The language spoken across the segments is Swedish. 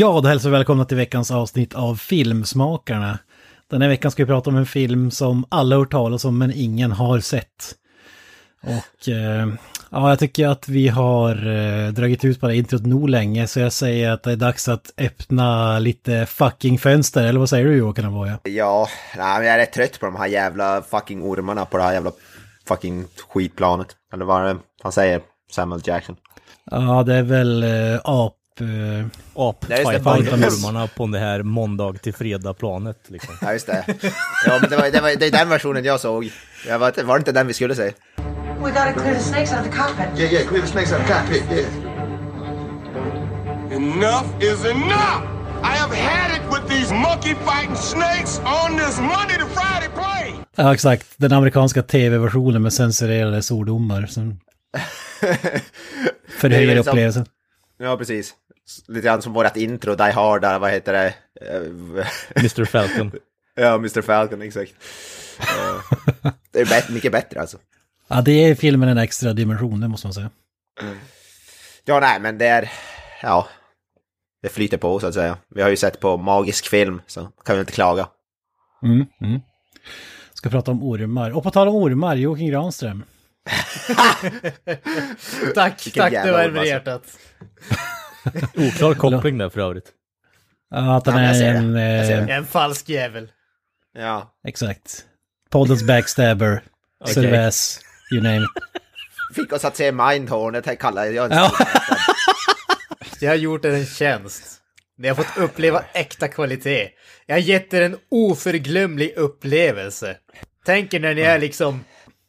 Ja, då hälsar vi välkomna till veckans avsnitt av Filmsmakarna. Den här veckan ska vi prata om en film som alla har hört talas om men ingen har sett. Och eh, ja, jag tycker att vi har eh, dragit ut på det introt nog länge så jag säger att det är dags att öppna lite fucking fönster. Eller vad säger du Joakim Avoya? Ja, nej, jag är rätt trött på de här jävla fucking ormarna på det här jävla fucking skitplanet. Eller vad han säger, Samuel Jackson. Ja, det är väl eh, ap... Eh, ap Nej, just det, fighting Yes. ormarna på det här måndag till fredag planet liksom. Ja, just det. Ja, men det, var, det, var, det är den versionen jag såg. Jag var, var det inte den vi skulle se? We gotta clear the snakes out of the cockpit. Yeah, yeah, clear the snakes out of the cockpit, yeah. Enough is enough! I have had it with these monkey fighting snakes on this Monday to Friday plane! ja, exakt. Den amerikanska tv-versionen med censurerade svordomar som förhöjer liksom- upplevelsen. Ja, precis. Lite grann som vårat intro, Die Hard, där, vad heter det? Eh, Mr Falcon. Ja, Mr Falcon, exakt. Eh, Det är mycket bättre alltså. Ja, det är filmen en extra dimension, det måste man säga. Ja, nej, men det är... Ja. Det flyter på, så att säga. Vi har ju sett på magisk film, så kan vi inte klaga. Mm, mm. Ska prata om ormar. Och på tal om ormar, Joakim Granström. Tack, Vilken tack, det jävla värmer alltså. hjärtat. Oklar koppling där för övrigt. Ja, att den Ja, är en... Eh. En falsk jävel. Ja. exakt. Poddens backstabber. Okej. Cervez, you name it. Fick oss att se Mindhorn, det kallar jag en Ja. Jag har gjort er en tjänst. Ni har fått uppleva äkta kvalitet. Jag har gett er en oförglömlig upplevelse. Tänk er när ni är liksom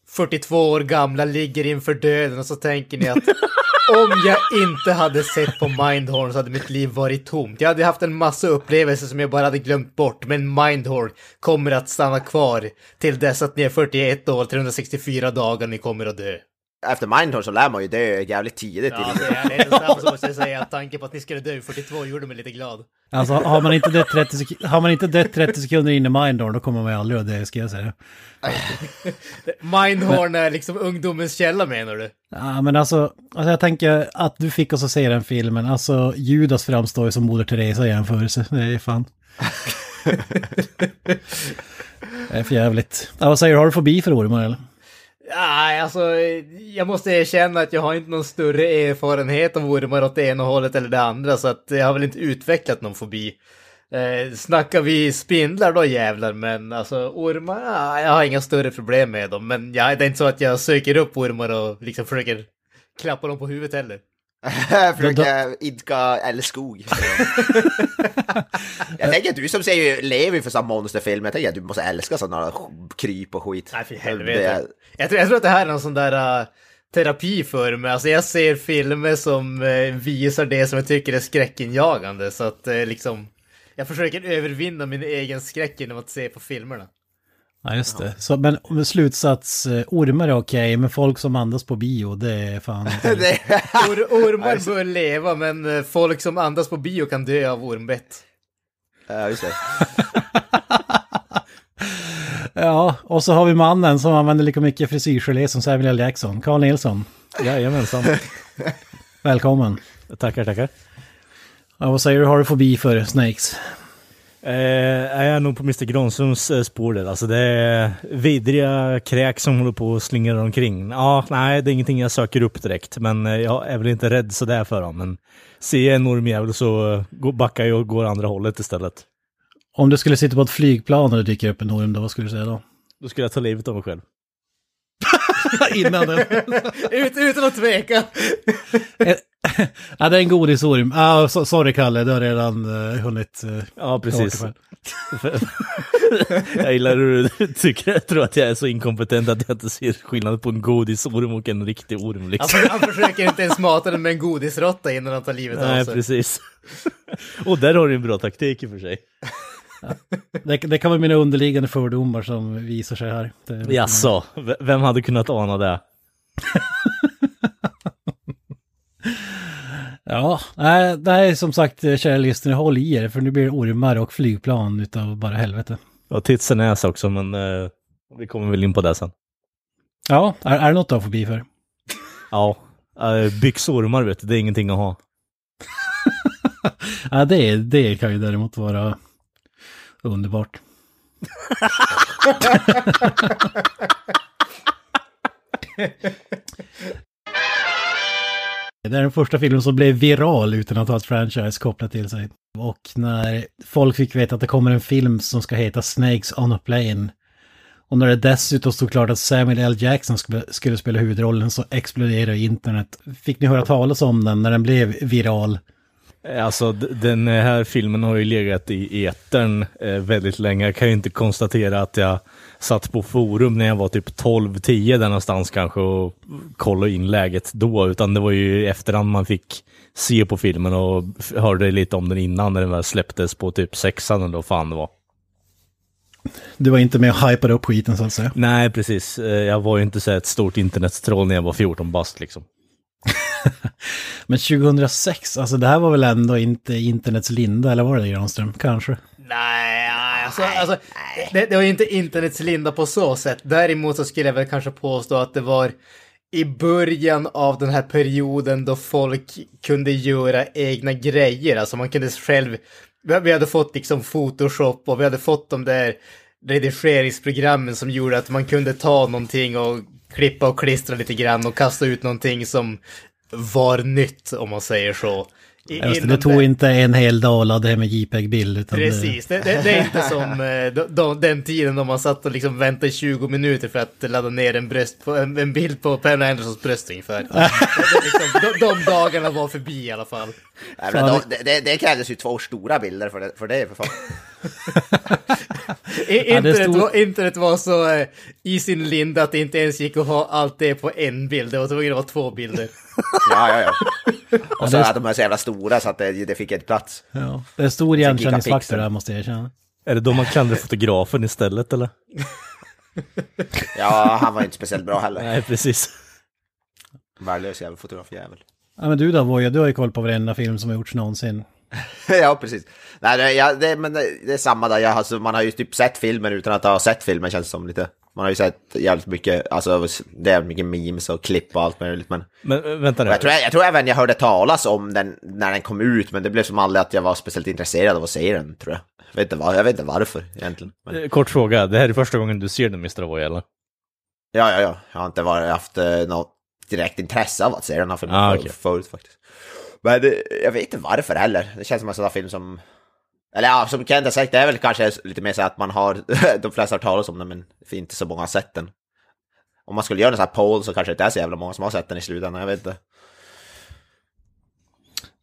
42 år gamla, ligger inför döden och så tänker ni att om jag inte hade sett på Mindhorn så hade mitt liv varit tomt. Jag hade haft en massa upplevelser som jag bara hade glömt bort, men Mindhorn kommer att stanna kvar till dess att ni är 41 år, 364 dagar, ni kommer att dö. Efter Mindhorn så lär man ju dö jävligt tidigt. Ja, det är det snabbt så måste jag säga att tanken på att ni skulle dö vid 42 gjorde mig lite glad. Alltså har man inte dött 30, sek- har man inte dött 30 sekunder in i Mindorn då kommer man ju aldrig att dö, ska jag säga. Mindhorn är liksom ungdomens källa menar du? Ja, men alltså, alltså jag tänker att du fick oss att se den filmen. Alltså Judas framstår ju som Moder Teresa i jämförelse. Det är fan. det är för jävligt. Ja, vad säger du, har du fobi för ormar eller? Nej, alltså jag måste erkänna att jag har inte någon större erfarenhet av ormar åt det ena hållet eller det andra så att jag har väl inte utvecklat någon fobi. Eh, snackar vi spindlar då jävlar, men alltså ormar, ja, jag har inga större problem med dem. Men ja, det är inte så att jag söker upp ormar och liksom försöker klappa dem på huvudet heller. Försöka idka älskog. jag tänker att du som säger ju, lever för sån monsterfilm, jag tänker att du måste älska sådana kryp och skit. Nej, för Det helvete. är- Jag, tror, jag tror att det här är någon sån där uh, terapi för mig. Alltså jag ser filmer som eh, visar det som jag tycker är skräckinjagande. Så att eh, liksom, jag försöker övervinna min egen skräck genom att se på filmerna. Ja, just det. Så, men slutsats, eh, ormar är okej, men folk som andas på bio, det är fan... det, Or, ormar bör leva, men eh, folk som andas på bio kan dö av ormbett. ja, just det. Ja, och så har vi mannen som använder lika mycket frisyrgelé som Samuel L. Jackson, Carl Nilsson. Jajamensan. Välkommen. Tackar, tackar. Ja, vad säger du, har du fobi för snakes? Eh, jag är nog på Mr Granströms eh, spår där. Alltså det är vidriga kräk som håller på och slingar omkring. Ja, nej, det är ingenting jag söker upp direkt. Men eh, jag är väl inte rädd sådär för dem. Men ser jag en ormjävel så eh, backar jag och går andra hållet istället. Om du skulle sitta på ett flygplan och det dyker upp en orm, då vad skulle du säga då? Då skulle jag ta livet av mig själv. Innan den. Ut, utan att tveka! ja, det är en godisorm. Ah, so sorry Kalle, du har redan uh, hunnit... Uh, Ja, precis. Jag gillar hur du tycker, jag tror att jag är så inkompetent att jag inte ser skillnad på en godisorm och en riktig orm Han, liksom. för- han försöker inte ens mata den med en godisrotta innan han tar livet Nej, av sig. precis. Och där har du en bra taktik i och för sig. Det, det kan vara mina underliggande fördomar som visar sig här. Det, Jaså, vem hade kunnat ana det? Ja, nej, är som sagt, eh, kära lyssnare, håll i er, för nu blir det ormar och flygplan utav bara helvete. Ja, tits och näs också, men eh, vi kommer väl in på det sen. Ja, är, är det något du har förbi för? Ja, uh, byxormar vet du, det är ingenting att ha. Ja, det, det kan ju däremot vara underbart. Det är den första filmen som blev viral utan att ha ett franchise kopplat till sig. Och när folk fick veta att det kommer en film som ska heta Snakes on a Plane. Och när det dessutom stod klart att Samuel L. Jackson skulle, skulle spela huvudrollen så exploderade internet. Fick ni höra talas om den när den blev viral? Alltså d- den här filmen har ju legat i etern eh, väldigt länge. Jag kan ju inte konstatera att jag satt på forum när jag var typ 12-10 där någonstans kanske och kollade in läget då, utan det var ju i efterhand man fick se på filmen och hörde lite om den innan när den väl släpptes på typ sexan eller vad fan det var. Du var inte med och hypade upp skiten så att säga. Nej, precis. Eh, Jag var ju inte så ett stort internettroll när jag var 14 bast liksom. Men 2006, alltså det här var väl ändå inte internets linda, eller var det Granström? Kanske. Nej, alltså, alltså det, det var ju inte internets linda på så sätt. Däremot så skulle jag väl kanske påstå att det var i början av den här perioden då folk kunde göra egna grejer. Alltså man kunde själv... Vi vi hade fått liksom Photoshop och vi hade fått de där redigeringsprogrammen som gjorde att man kunde ta någonting och klippa och klistra lite grann och kasta ut någonting som var nytt, om man säger så. I- Just det, innan det tog inte en hel dag att ladda hem en JPEG-bild. Precis, det, det, det är inte som eh, de, de, den tiden då man satt och liksom väntade i 20 minuter för att ladda ner en, bröst på, en, en bild på Pamela Andersons bröst ungefär. liksom, de, de dagarna var förbi i alla fall. Nej, men då, det, det, det krävdes ju två stora bilder för det, för det för fan. Det internet, stod- var, internet var så eh, i sin linda att det inte ens gick att ha allt det på en bild. Det var tvungen att vara två bilder. Ja, ja, ja. Och så det- att de är så jävla stora så att det, det fick ett plats. Ja, det är stor igenkänningsfaktor där måste jag erkänna. Är det då man klandrar fotografen istället eller? Ja, han var inte speciellt bra heller. Nej, precis. Värdelös jävel, fotografjävel. Ja men du då Voja, du har ju koll på varenda film som har gjorts någonsin. ja, precis. Nej, det, ja, det, men det, det är samma där. Jag, alltså, man har ju typ sett filmen utan att ha sett filmen känns det som lite. Man har ju sett jävligt mycket, alltså det är mycket memes och klipp och allt möjligt. Men Men äh, vänta nu. jag tror, jag tror även jag hörde talas om den när den kom ut, men det blev som aldrig att jag var speciellt intresserad av att se den, tror jag. Jag vet inte, var, jag vet inte varför egentligen. Men, Eh, Kort fråga, det här är första gången du ser den Mr. Avoy eller? ja, ja, ja. Jag har inte varit, haft eh, något direkt intresse av att se den här filmen Ah, okej. förut faktiskt. Men jag vet inte varför heller. Det känns som en sån där film som... Eller ja, som Kent har sagt, det är väl kanske lite mer så att man har... de flesta har talat om den, men inte så många har sett den. Om man skulle göra en sån här poll så kanske det inte är så jävla många som har sett den i slutändan, jag vet inte.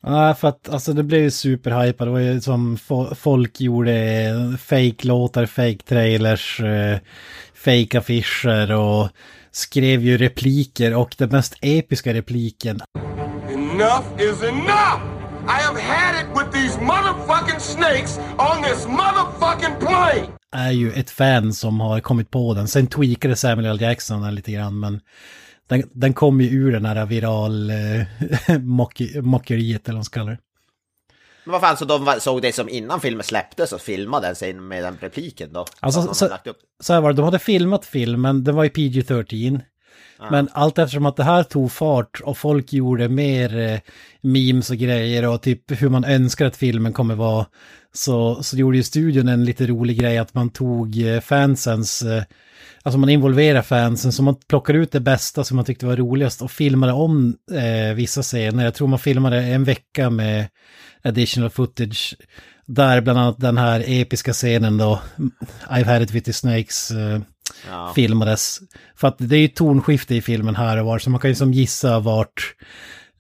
Ja, för att alltså det blev ju superhypat. Det var ju som fo- folk gjorde fake-låtar, fake-trailers, eh, fake-affischer och skrev ju repliker och den mest episka repliken Enough is enough! I have had it with these motherfucking snakes on this motherfucking plane! är ju ett fan som har kommit på den. Sen tweakade Samuel L. Jackson den lite grann, men den, den kom ju ur den här viral eh, mock- mockeriet eller vad man ska kalla det. Men vad fan, så de såg det som innan filmen släpptes och filmade sen med den repliken då? Alltså, de så- hade lagt upp. Så här var det, de hade filmat filmen, den var ju PG-13. Men allt eftersom att det här tog fart och folk gjorde mer eh, memes och grejer och typ hur man önskar att filmen kommer vara. Så, så gjorde ju studion en lite rolig grej att man tog eh, fansens, eh, alltså man involverade fansen så man plockade ut det bästa som man tyckte var roligast och filmade om eh, vissa scener. Jag tror man filmade en vecka med additional footage. Där bland annat den här episka scenen då, I've had it with the snakes, eh, Ja. filmades. För att det är ju tonskifte i filmen här och var, så man kan ju som gissa vart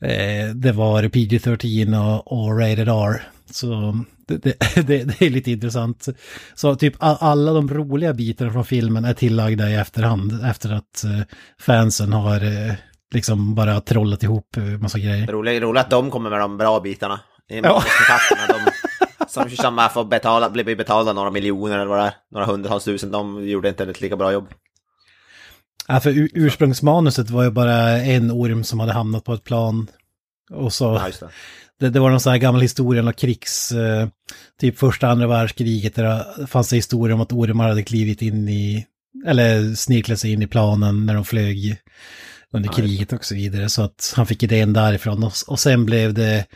eh, det var PG-13 och, och Rated R. Så det, det, det, är lite intressant. Så typ alla de roliga bitarna från filmen är tillagda i efterhand efter att eh, fansen har eh, liksom bara trollat ihop eh, massa grejer. Roligt, roligt att de kommer med de bra bitarna. Ja. de som, är får betala, blir betalda några miljoner eller vad det är, några hundratals tusen, de gjorde inte ett lika bra jobb. Ja, för ur- ursprungsmanuset var ju bara en orm som hade hamnat på ett plan. Och så, Ja, det. det, var någon sån här gammal historia om krigs, eh, typ första andra världskriget, där det fanns en historia om att ormar hade klivit in i, eller snirklat sig in i planen när de flög under kriget och så vidare. Så att han fick idén därifrån. Och, och sen blev det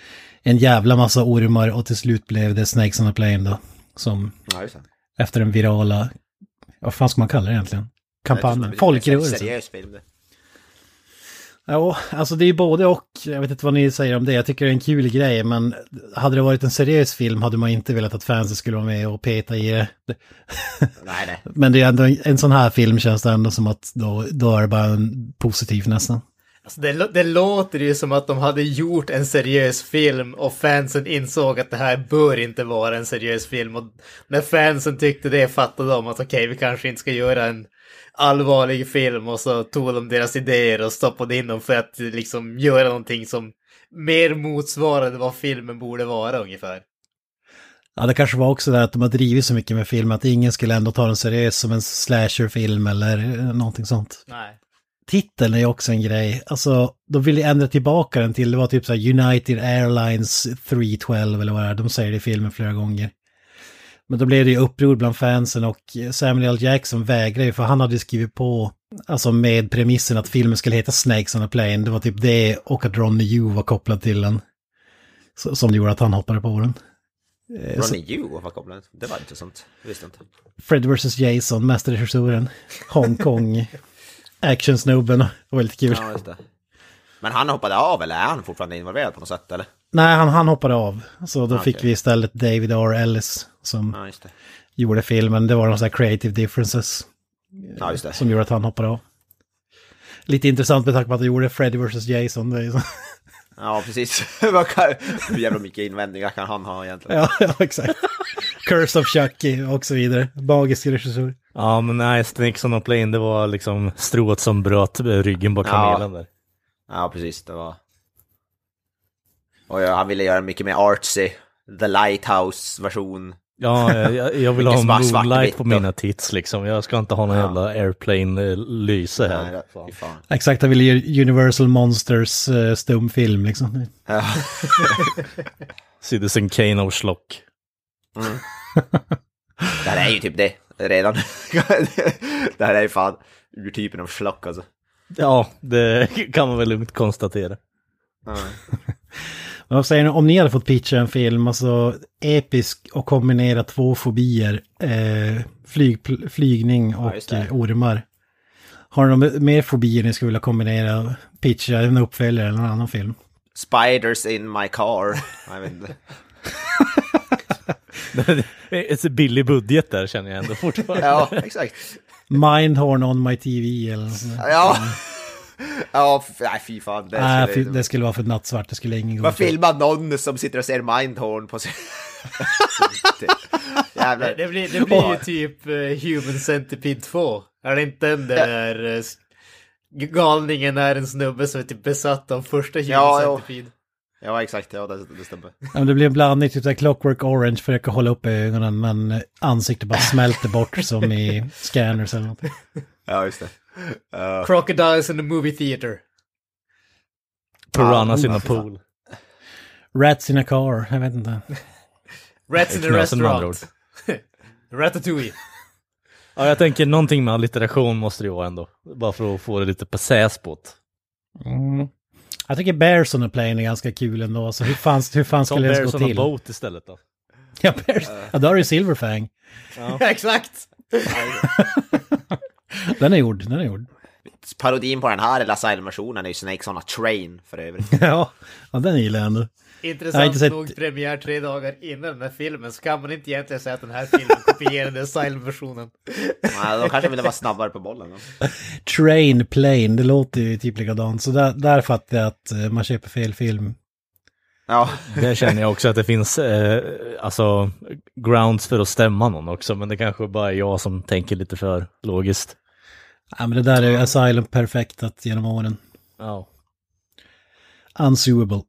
en jävla massa ormar och till slut blev det Snakes on a Plane då. Som efter den virala, vad fan ska man kalla det egentligen? Kampanjen, folkrörelsen. Seriös film det. Ja, alltså det är både och. Jag vet inte vad ni säger om det. Jag tycker det är en kul grej, men hade det varit en seriös film hade man inte velat att fansen skulle vara med och peta i det. Nej, nej. Men det är ändå en sån här film känns det ändå som att då, då är det bara en positiv nästan. Alltså det, det låter ju som att de hade gjort en seriös film och fansen insåg att det här bör inte vara en seriös film. Och när fansen tyckte det fattade de att okej, vi kanske inte ska göra en allvarlig film och så tog de deras idéer och stoppade in dem för att liksom göra någonting som mer motsvarade vad filmen borde vara ungefär. Ja, det kanske var också det att de har drivit så mycket med film att ingen skulle ändå ta den seriös som en slasherfilm eller eh, någonting sånt. Nej. Titeln är också en grej. Alltså, de ville ändra tillbaka den till, det var typ så här United Airlines 312 eller vad det är, de säger det i filmen flera gånger. Men då blev det ju uppror bland fansen och Samuel L. Jackson vägrade ju för han hade skrivit på, alltså med premissen att filmen skulle heta Snakes on a Plane. Det var typ det och att Ronny Yu var kopplad till den. Som gjorde att han hoppade på den. Eh, Ronny Yu var kopplad. Det var intressant. Det visste inte. Fred vs. Jason, mästerregissören. Hongkong. Actionsnubben. Det var lite kul. Ja, just det. Men han hoppade av eller är han fortfarande involverad på något sätt eller? Nej, han, han hoppade av. Så då Ah, fick vi istället David R. Ellis som Ja, just det. gjorde filmen. Det var några sådana här creative differences Ja, just det. som gjorde att han hoppade av. Lite intressant med tanke på att han gjorde Freddy vs. Jason. Det är så. Ja, precis. Hur jävla mycket invändningar kan han ha egentligen? ja, ja, exakt. Curse of Chucky och så vidare. Magisk regissör. Ja, men nej, Snakes on a Plane, det var liksom strået som bröt ryggen på Ja. kamelen där. Ja, precis. Det var... Och ja, han ville göra mycket mer artsy. The Lighthouse-version. Ja, jag, jag vill ha svart- moonlight på mina tits liksom. Jag ska inte ha någon Ja. jävla airplane-lyse Nej, här. det- fan. Exakt, han ville göra Universal Monsters uh, stumfilm liksom. Ja. Citizen Kane of Schlock. Det här är ju typ det redan. det här är ju fan urtypen av schlock alltså. Ja, det kan man väl lugnt konstatera. Ja. Men vad säger ni, om ni hade fått pitcha en film, alltså episk och kombinera två fobier, eh, flyg, flygning och det. eh, ormar. Har ni några mer fobier ni skulle vilja kombinera, pitcha en uppföljare eller en annan film? Spiders in my car. Det är en billig budget där känner jag ändå fortfarande. Ja, exakt. Mindhorn on my TV eller något sånt. Ja. Ja, nej fy fan. Det Nej, skulle- fy- det skulle vara för nattsvart, det skulle ingen gå Man filmar någon som sitter och ser Mindhorn på sig. Jävlar. Det blir, det blir ju typ eh, Human Centipede 2. Är det inte den där uh, galningen är en snubbe som är typ besatt av första Human Ja. Centipede? Ja, exakt. Ja, det, det stämmer. Ja, det blir en blandning, typ här Clockwork Orange, försöka hålla upp ögonen men eh, ansiktet bara smälter bort som i scanners eller något. Ja, just det. Ja. Crocodiles in the movie theater. Piranhas in Ja, a fy fan. pool. Rats in a car, jag vet inte. Rats in andra restaurant. Ratatouille. Ja, jag tänker någonting med allitteration måste det ju vara ändå. Bara för att få det lite passés på det. Mm. Jag tycker Bears on a Plane är ganska kul ändå. Alltså, hur fan, hur fan skulle det ens Bears gå on a till? boat istället då. Ja, Bears. Ja, då har du Silverfang. Exakt! Den är gjord, den är gjord. Parodin på den här Last Island-versionen är ju Snakes on a Train för övrigt. Ja, ja den gillar jag ändå. Intressant sett- nog premiär tre dagar innan den här filmen så kan man inte egentligen säga att den här filmen kopierade Silent-versionen. Nej, de kanske ville vara snabbare på bollen. då. Train Plane, det låter ju typ likadant. Så där, där fattar jag att eh, man köper fel film. Ja, Där känner jag också att det finns eh, alltså, grounds för att stämma någon också, men det kanske bara är jag som tänker lite för logiskt. Ja, men det där är ju Asylum perfektat genom åren. Ja. Unsuable.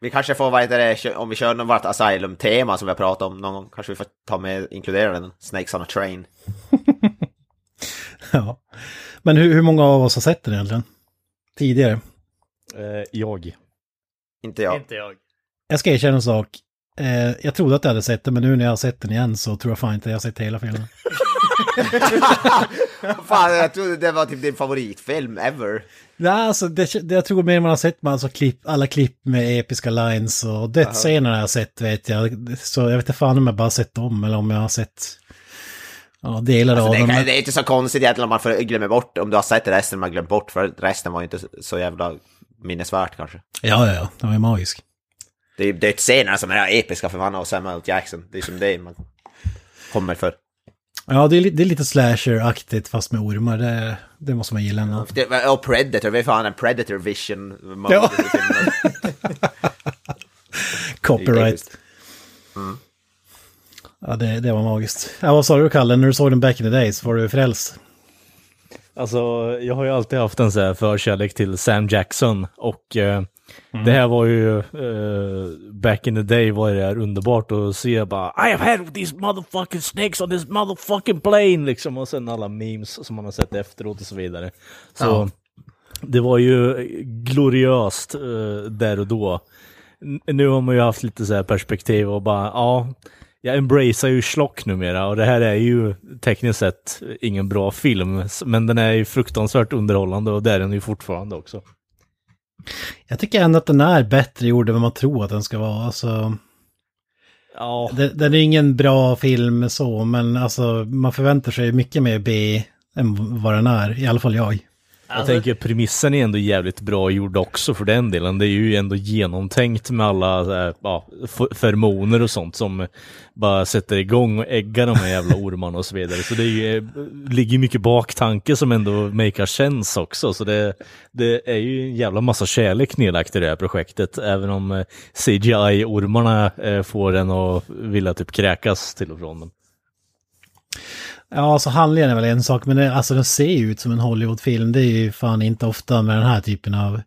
vi kanske får, vad heter det, om vi kör något vårt Asylum-tema som vi har pratat om någon gång, kanske vi får ta med, inkludera den, Snakes on a Train. Ja. Men hur, hur många av oss har sett den egentligen? Tidigare? Eh, jag. Inte jag. Inte jag. Jag ska erkänna en sak. Eh, jag trodde att jag hade sett den, men nu när jag har sett den igen så tror jag fan inte jag har sett hela filmen. Fan, jag trodde det var typ din favoritfilm ever. Nej, alltså det, det, jag tror mer man har sett alltså, klipp, alla klipp med episka lines och dödsscenerna har jag sett vet jag. Så jag vet inte fan om jag bara sett dem eller om jag har sett ja, delar Alltså, av det, dem. det är inte så konstigt egentligen om man får glömma bort, om du har sett resten, man glömt bort, för resten var ju inte så jävla minnesvärt kanske. Ja, ja, ja, den var ju magisk. Det är dödsscenerna som är episka för han och Samuel Jackson. Det är som det man kommer för. Ja, det är, det är lite slasher-aktigt fast med ormar. Det, det måste man gilla ändå. Och Predator, vad fan en Predator Vision. Ja. filmen. Copyright. Ja, det, det var magiskt. Ja, vad sa du Kalle, när du såg den back in the days? Var du frälst? Alltså, jag har ju alltid haft en så här förkärlek till Sam Jackson och eh, det här var ju, eh, back in the day var det här underbart att se bara I have had these motherfucking snakes on this motherfucking plane liksom och sen alla memes som man har sett efteråt och så vidare. Så det var ju gloriöst eh, där och då. N- Nu har man ju haft lite så här perspektiv och bara, ja, jag embracear ju schlock numera och det här är ju tekniskt sett ingen bra film, men den är ju fruktansvärt underhållande och det är den ju fortfarande också. Jag tycker ändå att den är bättre gjord än vad man tror att den ska vara. Alltså, Ja, det, den är ingen bra film så, men alltså, man förväntar sig mycket mer B än vad den är. I alla fall jag jag tänker premissen är ändå jävligt bra gjord också för den delen. Det är ju ändå genomtänkt med alla här, ja, förmoner och sånt som bara sätter igång och äggar de här jävla ormarna och så vidare. Så det är ju, eh, ligger mycket baktanke som ändå makar sense också. Så det, det är ju en jävla massa kärlek nedlagt i det här projektet. Även om eh, CGI-ormarna eh, får en att vilja typ kräkas till och från. Ja, alltså handlingen är väl en sak, men det, alltså den ser ju ut som en Hollywoodfilm. Det är ju fan inte ofta med den här typen av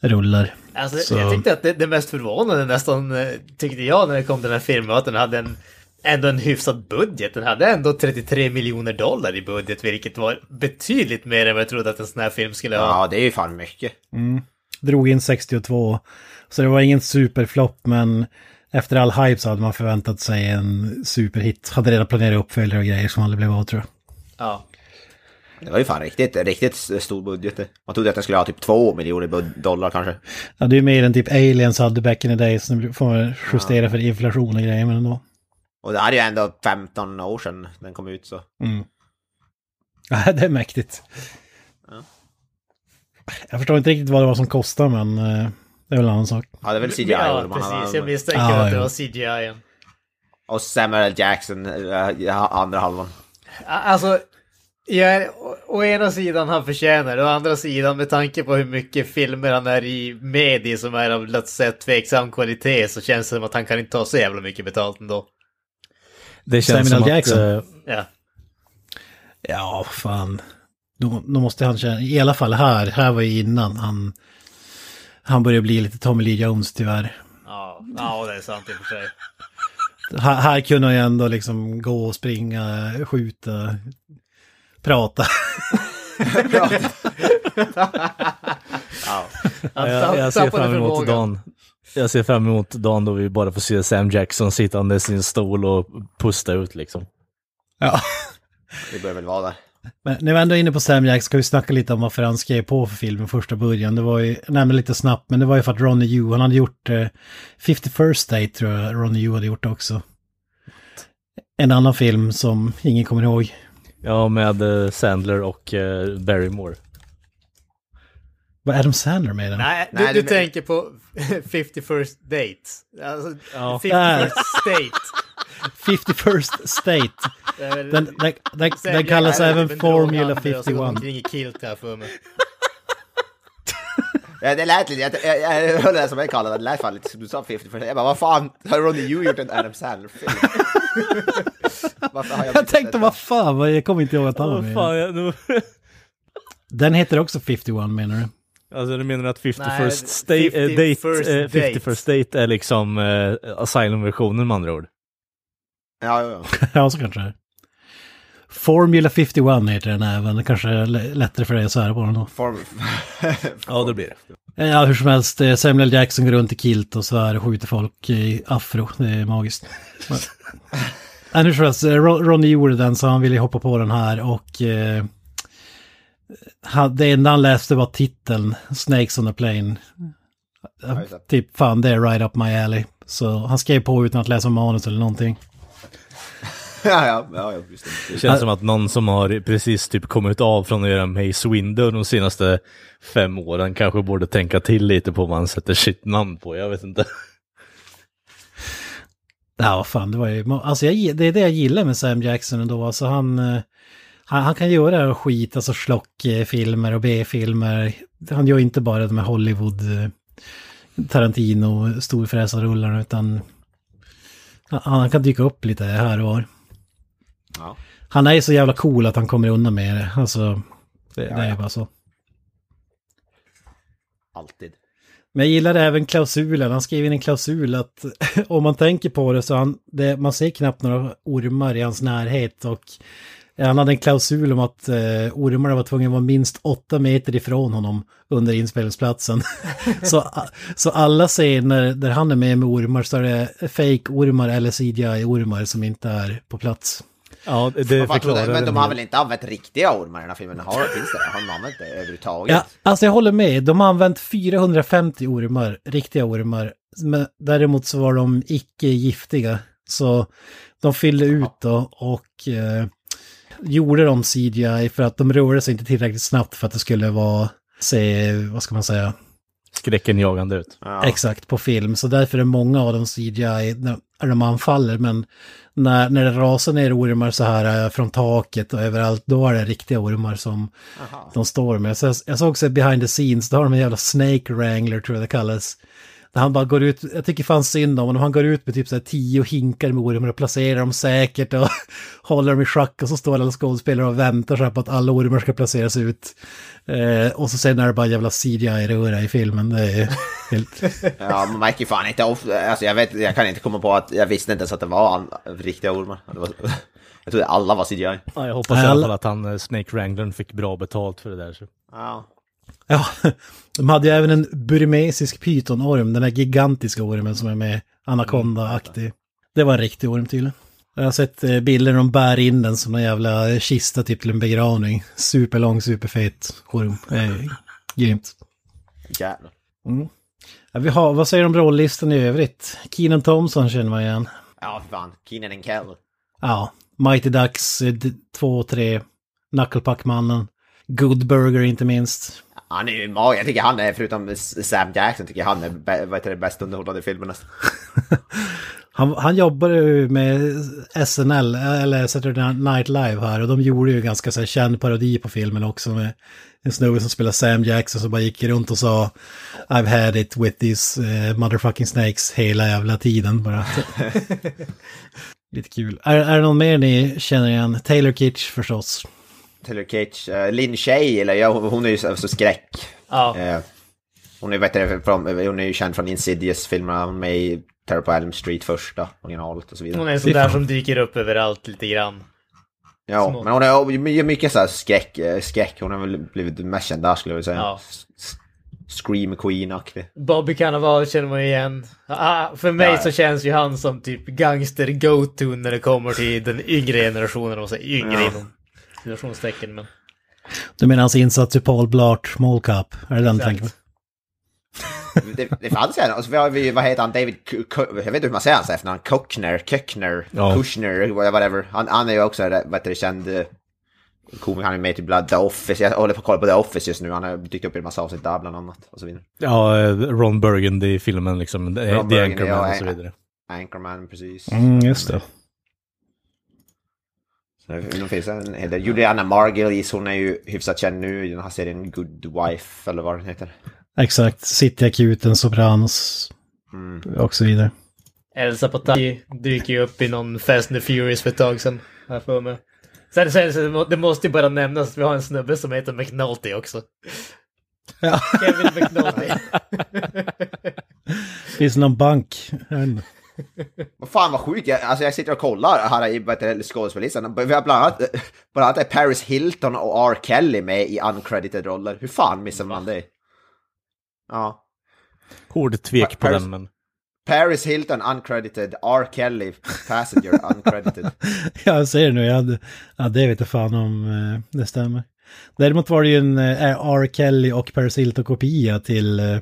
rullar. Alltså, Så- Jag tyckte att det, det mest förvånande nästan, eh, tyckte jag när det kom till den här filmen, var att den hade en, ändå en hyfsad budget. Den hade ändå 33 miljoner dollar i budget, vilket var betydligt mer än vad jag trodde att en sån här film skulle ha. Ja, det är ju fan mycket. Drog in 62. Så det var ingen superflopp, men efter all hype så hade man förväntat sig en superhit. Hade redan planerat uppföljare och grejer som aldrig blev av tror jag. Ja. Det var ju fan riktigt, riktigt stor budget. Man trodde att den skulle ha typ två miljoner dollar kanske. Ja, det är ju mer än typ Aliens hade back in the days. Nu får man justera för inflation och grejer, men ändå. Och det här är ju ändå 15 år sedan den kom ut så. Ja, det är mäktigt. Jag förstår inte riktigt vad det var som kostade, men eh, det är väl en annan sak. Ja, det är väl CGI Ja, man precis. Jag misstänker Ja, att det ja. var CGI. -en. Och Samuel Jackson, ja, andra halvan. Alltså, jag å, å ena sidan han förtjänar det, å andra sidan med tanke på hur mycket filmer han är i med i som är av, låt säga, tveksam kvalitet så känns det som att han kan inte ta så jävla mycket betalt ändå. Det känns Samuel som Jackson. att... eh, Ja. Ja, fan. Då, då måste han känna, i alla fall här, här var ju innan han, han började bli lite Tommy Lee Jones tyvärr. Ja, ja det är sant i och för sig. Här, här kunde han ju ändå liksom gå och springa, skjuta, prata. Ja. Jag, jag ser fram emot dagen. Jag ser fram emot dagen då vi bara får se Sam Jackson sittande i sin stol och pusta ut liksom. Ja. Det bör väl vara där. Men när vi ändå är inne på Sam Jack ska vi snacka lite om varför han skrev på för filmen första början. Det var ju, nämligen lite snabbt, men det var ju för att Ronny Yu, han hade gjort eh, 51st Date tror jag Ronny Yu hade gjort också. En annan film som ingen kommer ihåg. Ja, med eh, Sandler och eh, Barrymore. Var Adam Sandler med i den? Nej, du, Nej, du det- tänker på 51st Date. Alltså, Ja. 51st State. 51st State. Det är väl- Den, den, den, den kallas jag även en Formula droghandlare och så går de 51. omkring i kilt här för mig. Ja, det lät lite, jag, jag, jag hörde det som jag kallade det, det lät fan lite som du sa 50 Jag bara, vad fan, har Ronny Yu gjort en Adam Sandler-film? Jag blivit tänkte, vad fan, jag kommer inte ihåg att han var med. fan, jag, Den heter också 51 menar du? alltså du menar att 51st Nej, state, eh, 51st date, eh, date. 51st date är liksom eh, Asylum-versionen med andra ord? Ja, ja, ja. Ja, så kanske det är. Formula 51 heter den även. Det kanske är lättare för dig att svära på den då. Form... Ja, det blir det. Ja, hur som helst. eh, Samuel. Jackson går runt i kilt och svär och skjuter folk i afro. Det är magiskt. Men- hur som helst. eh, Ron- Ronny gjorde den så han ville hoppa på den här och... Eh, det enda han läste var titeln, Snakes on a plane. Typ, fan det är right up my alley. Så han skrev på utan att läsa manus eller någonting. ja, ja, ja, just det. Det känns som att någon som har precis typ kommit av från att göra Mace Window de senaste fem åren kanske borde tänka till lite på vad han sätter sitt namn på, jag vet inte. Ja, vad fan, det var ju... Alltså jag, det är det jag gillar med Sam Jackson ändå. Alltså han... eh, Han, han kan göra skit, alltså schlockfilmer och B-filmer. Han gör inte bara de här Hollywood... eh, Tarantino, storfräsarrullarna, utan... Han, han kan dyka upp lite här och var. Ja. Han är ju så jävla cool att han kommer undan med det. Alltså, det, det är ja. bara så. Alltid. Men jag gillade även klausulen. Han skrev in en klausul att om man tänker på det så han, det, man ser knappt några ormar i hans närhet och han hade en klausul om att eh, ormarna var tvungna att vara minst åtta meter ifrån honom under inspelningsplatsen. så, så alla scener där han är med med ormar så är det fake-ormar eller CGI-ormar som inte är på plats. Ja, det förklarar men de har väl inte använt riktiga ormar i den här filmen? Har, finns det? Har de använt det överhuvudtaget? Ja, alltså jag håller med. De har använt 450 ormar, riktiga ormar. Men däremot så var de icke giftiga. Så de fyllde ut då och eh, gjorde de CGI för att de rörde sig inte tillräckligt snabbt för att det skulle vara, se, vad ska man säga, Skräcken jagande ut. Ja. exakt på film. Så därför är många av dem CGI när när de anfaller. Men när, när det rasar ner ormar så här eh, från taket och överallt, då är det riktiga ormar som Aha. de står med. Så jag, jag såg också behind the scenes, då har de en jävla Snake Wrangler tror jag det kallas. Där han bara går ut, jag tycker fan synd om honom, han går ut med typ så här tio hinkar med ormar och placerar dem säkert och håller dem i schack och så står alla skådespelare och väntar så här på att alla ormar ska placeras ut. Eh, och så sen är det bara jävla CGI-röra i filmen, det är helt... Ja, man märker fan inte ofta, alltså jag vet, jag kan inte komma på att, jag visste inte ens att det var an, riktiga ormar. Det var, jag trodde alla var CGI. Ja, jag hoppas i alla- fall att han, eh, Snake Wranglern, fick bra betalt för det där. Så. Ja. Ja, de hade ju även en burmesisk pytonorm, den där gigantiska ormen som är med anakonda-aktig. Det var en riktig orm tydligen. Jag har sett eh, bilder när de bär in den som en jävla kista typ till en begravning. Superlång, superfet orm. Eh, grymt. Jävlar. Ja, vi har, vad säger du om rollistan i övrigt? Keenan Thompson känner man igen. Ja, fan. Keenan and Kel. Ja, Mighty Ducks 2 och 3. Knucklepuck-mannen. Good Burger inte minst. Han är ju. Jag tycker han är, förutom Sam Jackson, tycker jag han är vad heter det, bäst underhållande i filmen. nästan. Han, han jobbade ju med SNL, eller Saturday Night Live här, och de gjorde ju ganska så här känd parodi på filmen också med en snubbe som spelar Sam Jackson som bara gick runt och sa I've had it with these eh, motherfucking snakes hela jävla tiden bara. Lite kul. Är, är det någon mer ni känner igen? Taylor Kitsch förstås. Taylor Kitsch, uh, Lin Shay, eller ja, hon är ju så, så skräck. Ja. Eh, hon är, vet du, från, hon är ju känd från Insidious-filmerna, hon är med i Terror på Elm Street första, originalet och så vidare. Hon är en sån där som dyker upp överallt lite grann. Ja, små- men hon är mycket så här skräck, eh, skräck. Hon har väl blivit mest känd där skulle jag vilja säga. Ja. Scream Queen-aktig. Bobby Cannavale känner man igen. Ah, för mig Ja, ja. så känns ju han som typ gangster go-to när det kommer till den yngre generationen. Och så yngre Ja. inom situationstecken. Men Du menar hans insats i Paul Blart Mall Cup? Är det den du Exakt. tänker på? Det, det fanns en, och så har vi, vad heter han, David, jag vet inte hur man säger hans efternamn, Kuckner, Kuckner, Ja. Kushner, whatever. Han, han är ju också, vad heter det, känd eh, komiker, han är med i bland The Office, jag håller på att kolla på The Office just nu, han har dykt upp i en massa avsnitt där bland annat, och så vidare. Ja, eh, Ron Burgundy i filmen liksom, Ron The Burgundy, Anchorman ja, och så ja. vidare. Anchorman, precis. Mm, just det. Det finns en hel del. Juliana Margulies, hon är ju hyfsat känd nu i den här serien Good Wife, eller vad den heter. Exakt, Cityakuten, Sopranos och så vidare. Elsa Pataki dyker ju upp i någon Fast and the Furious för ett tag sedan. Jag för mig. Sen, sen, sen, det måste ju bara nämnas att vi har en snubbe som heter McNulty också. Ja. Kevin McNulty. Finns det någon bank? Vad fan vad sjukt, jag, alltså jag sitter och kollar här i skådespelarlistan. Vi har bland annat, bland annat är Paris Hilton och R. Kelly med i uncredited roller. Hur fan missar man det? Ja. Hård tvek på Paris- den, men... Paris Hilton uncredited, R. Kelly passenger uncredited. Ja, jag ser nu. Jag hade, ja, det vet jag fan om eh, det stämmer. Däremot var det ju en eh, R. Kelly och Paris Hilton-kopia till eh,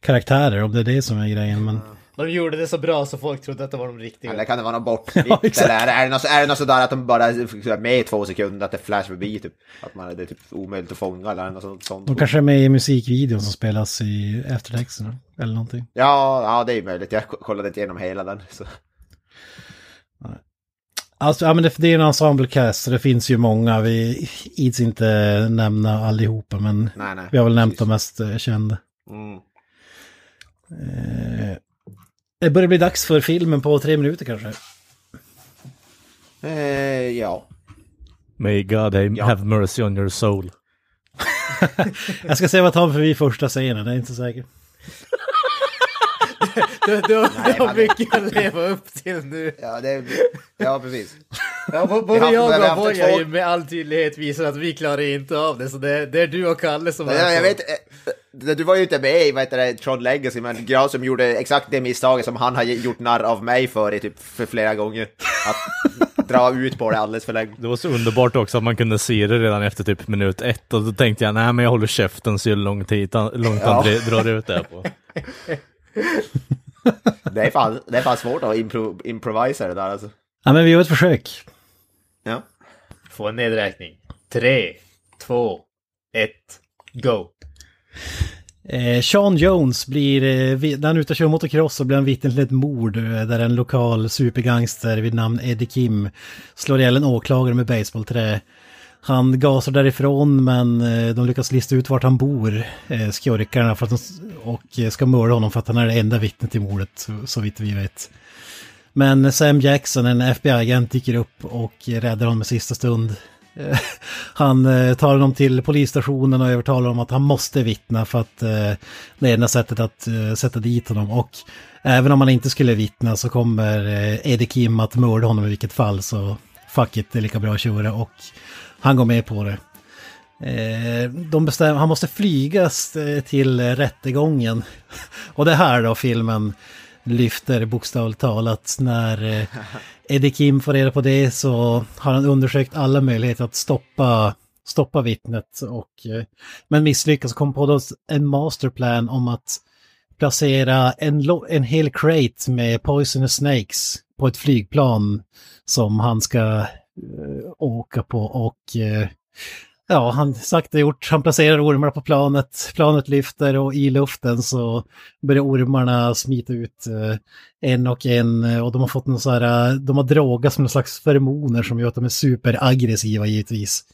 karaktärer, om det är det som är grejen. Men De gjorde det så bra så folk trodde att det var de riktiga. Eller kan det vara något Ja, bortklippt? exakt. eller är det, är, det något, är det något sådär att de bara är med i två sekunder, att det flash förbi typ? Att man, det är typ omöjligt att fånga eller något sånt. sånt. de kanske är med i musikvideon som spelas i eftertexterna. Eller någonting. Ja, ja, det är möjligt. Jag kollade inte igenom hela den. Så. Alltså, ja men det, det är en ensemblecast, så det finns ju många. Vi ids inte nämna allihopa, men Nej, nej. vi har väl nämnt precis. de mest eh, kända. Mm. Eh, det börjar bli dags för filmen på tre minuter kanske. Eh, ja. May God have, Ja. have mercy on your soul. Jag ska se vad tar förbi första scenen, det är inte säkert. Du, du, du har mycket att leva upp till nu. Ja, det, ja precis. Ja, både jag och två- har ju med all tydlighet visat att vi klarar inte av det, så det, det är du och Kalle som Ja, är jag vet, eh, du var ju inte med i vad heter det, Tron Legacy, men Granström gjorde exakt det misstaget som han har gjort narr av mig för i typ för flera gånger. Att dra ut på det alldeles för länge. Det var så underbart också att man kunde se det redan efter typ minut ett och då tänkte jag nej men jag håller käften så lång tid, långt Ja. han dr- drar ut det här på. Det är fan, det är fan svårt att impro, improvisa det där alltså. Ja men vi gör ett försök. Ja. Få en nedräkning. Tre, två, ett, go. Eh, Sean Jones blir, eh, när han är ute och kör motocross så blir han vittne till ett mord eh, där en lokal supergangster vid namn Eddie Kim slår ihjäl en åklagare med baseballträ. Han gasar därifrån men eh, de lyckas lista ut vart han bor, eh, skurkarna, för att de, och eh, ska mörda honom för att han är det enda vittnet i mordet, så, så vitt vi vet. Men Sam Jackson, en FBI-agent, dyker upp och räddar honom i sista stund. Han tar honom till polisstationen och övertalar honom att han måste vittna för att det är enda sättet att sätta dit honom. Och även om han inte skulle vittna så kommer Eddie Kim att mörda honom i vilket fall. Så fuck it, det är lika bra att köra. Och han går med på det. Eh, de bestämmer, han måste flygas eh, till rättegången. Och det här då filmen lyfter bokstavligt talat när eh, Eddie Kim får reda på det så har han undersökt alla möjligheter att stoppa, stoppa vittnet. Och, men misslyckas och kom på en masterplan om att placera en, en hel crate med poisonous snakes på ett flygplan som han ska Eh, åka på. Och eh, ja, han sagt och gjort. Han placerar ormar på planet. Planet lyfter och i luften så börjar ormarna smita ut eh, en och en. Och de har fått någon så här, de har drogats med någon slags feromoner som gör att de är superaggressiva givetvis.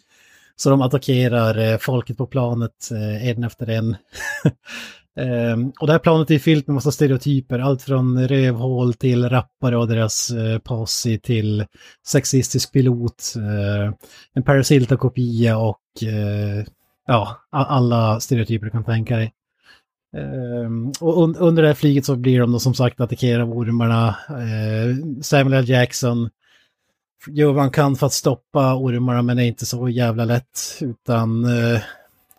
Så de attackerar folket på planet en efter en. Ehm, och det här planet är fyllt med massa stereotyper, allt från rövhål till rappare och deras eh, posse till sexistisk pilot, eh, en Paris kopia och eh, ja, alla stereotyper du kan tänka dig. Ehm, och un- under det här flyget så blir de då som sagt attackerade av ormarna. Eh, Samuel L. Jackson gör vad han kan för att stoppa ormarna men det är inte så jävla lätt utan eh,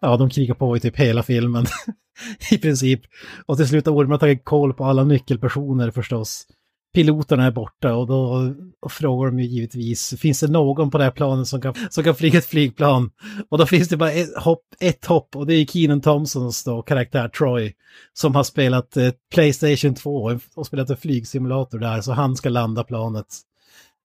ja, de krigar på i typ hela filmen i princip. Och till slut har ormarna tagit koll på alla nyckelpersoner förstås. Piloterna är borta och då och frågar de ju givetvis, finns det någon på det här planet som kan, som kan flyga ett flygplan? Och då finns det bara ett hopp, ett hopp och det är Keenan Thompsons då, karaktär Troy, som har spelat eh, Playstation 2 och spelat en flygsimulator där, så han ska landa planet.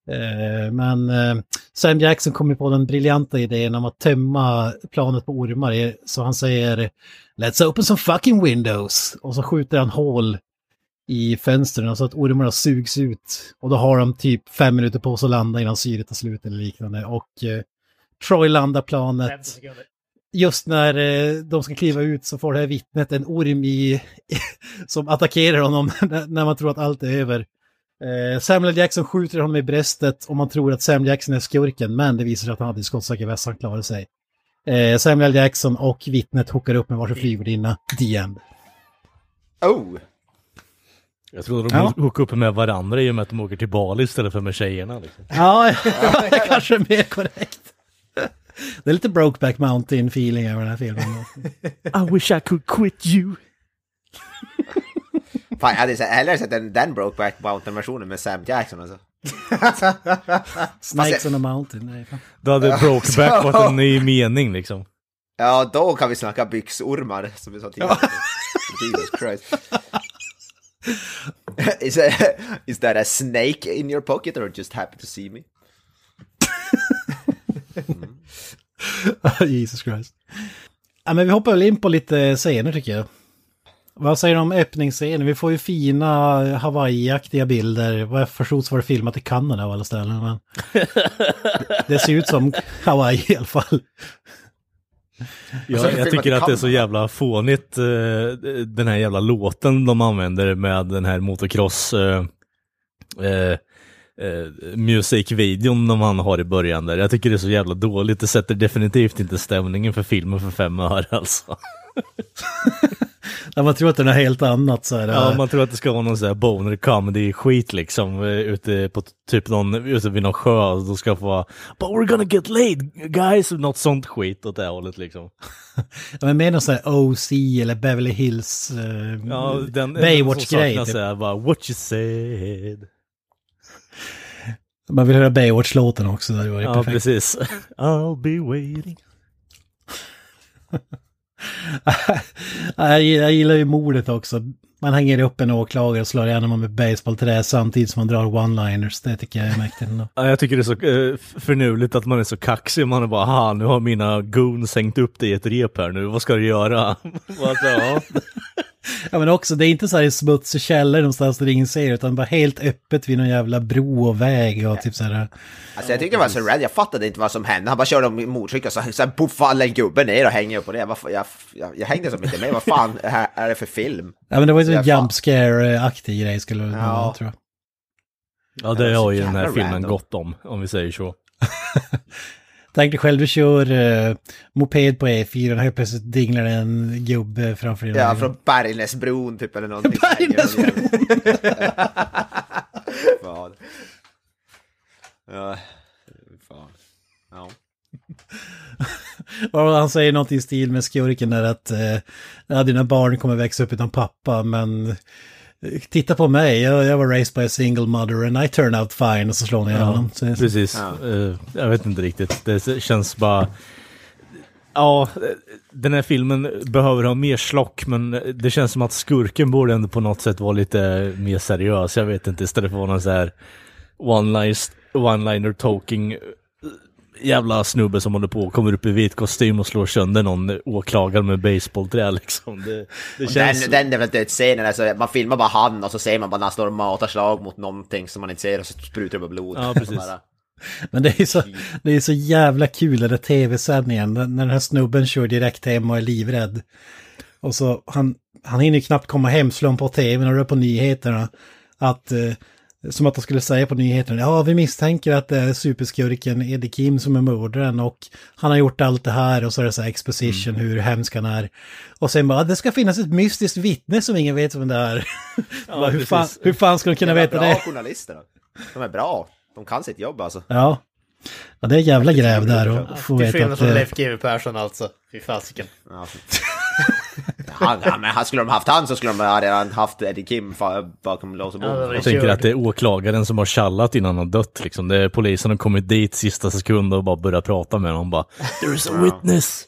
Eh, men eh, Sam Jackson kommer på den briljanta idén om att tömma planet på ormar, så han säger Let's open some fucking windows! Och så skjuter han hål i fönstren så att ormarna sugs ut. Och då har de typ fem minuter på sig att landa innan syret tar slut eller liknande. Och eh, Troy landar 50 planet. just när de ska kliva ut så får det här vittnet en orm i, som attackerar honom när man tror att allt är över. Eh, Samuel Jackson skjuter honom i bröstet och man tror att Samuel Jackson är skurken, men det visar sig att han hade skottsäker väst, han klarade sig. Eh, Samuel Jackson och vittnet hookar upp med varsin flygvärdinna, the end. Oh! Jag trodde de Ja. hookade upp med varandra i och med att de åker till Bali istället för med tjejerna. Liksom. Ja, det kanske är mer korrekt. Det är lite Brokeback Mountain-feeling över den här filmen. I wish I could quit you. Fan, jag hade hellre sett den, den Brokeback Mountain-versionen med Sam Jackson alltså. Snakes on a Mountain. Nej, fan. Då hade Brokeback varit en ny mening liksom. Ja, då kan vi snacka byxormar, som vi sa tidigare. Jesus Christ. is, that, is that a snake in your pocket or just happy to see me? Jesus Christ. Ja, men vi hoppar väl in på lite scener tycker jag. Vad säger du om öppningsscenen? Vi får ju fina Hawaii-aktiga bilder. Vad jag förstod så var det filmat i Kanada av alla ställen. Men... det ser ut som Hawaii i alla fall. Ja, Alltså, jag filmat tycker att det är så jävla fånigt, eh, den här jävla låten de använder med den här motocross eh, eh, eh, musikvideon de han har i början där. Jag tycker det är så jävla dåligt, det sätter definitivt inte stämningen för filmen för fem öre alltså. Ja, man tror att den är helt annat så här. Ja, man tror att det ska vara någon sån här boner comedy skit liksom, eh, ute på typ någon, ute vid någon sjö, då ska få vara But we're gonna get laid guys, något sånt skit åt det hållet liksom. Ja, men mer någon sån här OC eller Beverly Hills eh, Ja, den Baywatch-grej. Typ. Såhär, bara, what you said. Man vill höra Baywatch-låten också. Det hade varit Ja, perfekt. precis. I'll be waiting. jag, gillar- ju mordet också. Man hänger upp en åklagare och slår ihjäl honom med baseballträ samtidigt som man drar one-liners. Det tycker jag är mäktigt ändå. Ja, jag tycker det är så eh, förnuligt att man är så kaxig. Man är bara, ha nu har mina goons hängt upp dig i ett rep här nu, vad ska du göra? ja. Men också, det är inte så här i smutsig källare någonstans där ingen ser utan bara helt öppet vid någon jävla bro och väg och typ så här. Alltså jag tyckte det var så rädd, jag fattade inte vad som hände. Han bara körde om motorcykel och så, sen puff faller en gubbe ner och hänger upp på det. Vad fan, Jag, jag, jag hängde som inte med, vad fan är, är det för film? Ja men det var ju Ja, en jump scare-aktig grej skulle det Ja. jag. ja, det har ju den här filmen random. gått om, om vi säger så. Tänk dig själv, du kör uh, moped på E4 och helt plötsligt dinglar en gubbe framför dig. Ja, från Bergnäsbron typ eller någonting. Bergnäsbron! Fan. Ja, fan. Ja. Han säger något i stil med skurken där att eh, ja, dina barn kommer växa upp utan pappa men titta på mig, jag, jag var raised by a single mother and I turned out fine och så slår ni ihjäl honom. Så, Precis. Eh, jag vet inte riktigt. Det känns bara... Ja, eh, den här filmen behöver ha mer slock, men det känns som att skurken borde ändå på något sätt vara lite mer seriös. Jag vet inte, istället för att vara någon så här one-liner one talking jävla snubbe som håller på och kommer upp i vit kostym och slår sönder någon åklagare med baseballträ liksom. Det, det känns... Den, den är väl dödsscenen, alltså, man filmar bara han och så ser man bara när han står och matar slag mot någonting som man inte ser och så sprutar det bara blod. Ja, precis. Men det är, så, det är så jävla kul den där tv-sändningen när när den här snubben kör direkt hem och är livrädd. Och så han, han hinner ju knappt komma hem, han på tvn och rör på nyheterna. Att, eh, som att de skulle säga på nyheterna, ja vi misstänker att det är superskurken Eddie Kim som är mördaren och han har gjort allt det här och så är det så här exposition hur hemsk han är. Och sen bara, det ska finnas ett mystiskt vittne som ingen vet vem det är. bara, hur, fan, hur fan ska de kunna de är veta bra det? journalister. De är bra. De kan sitt jobb alltså. Ja. ja, det är jävla gräv där och få Till veta skillnad att... från eh, Leif GW Persson alltså. Fy fasiken. Ja. Han, men han- skulle de haft han så skulle de ha redan haft Eddie Kim bakom lås och bom. Ja, Jag tänker att det är åklagaren som har tjallat innan han dött liksom. Det är polisen har kommit dit sista sekund och bara börjat prata med honom bara There is a witness!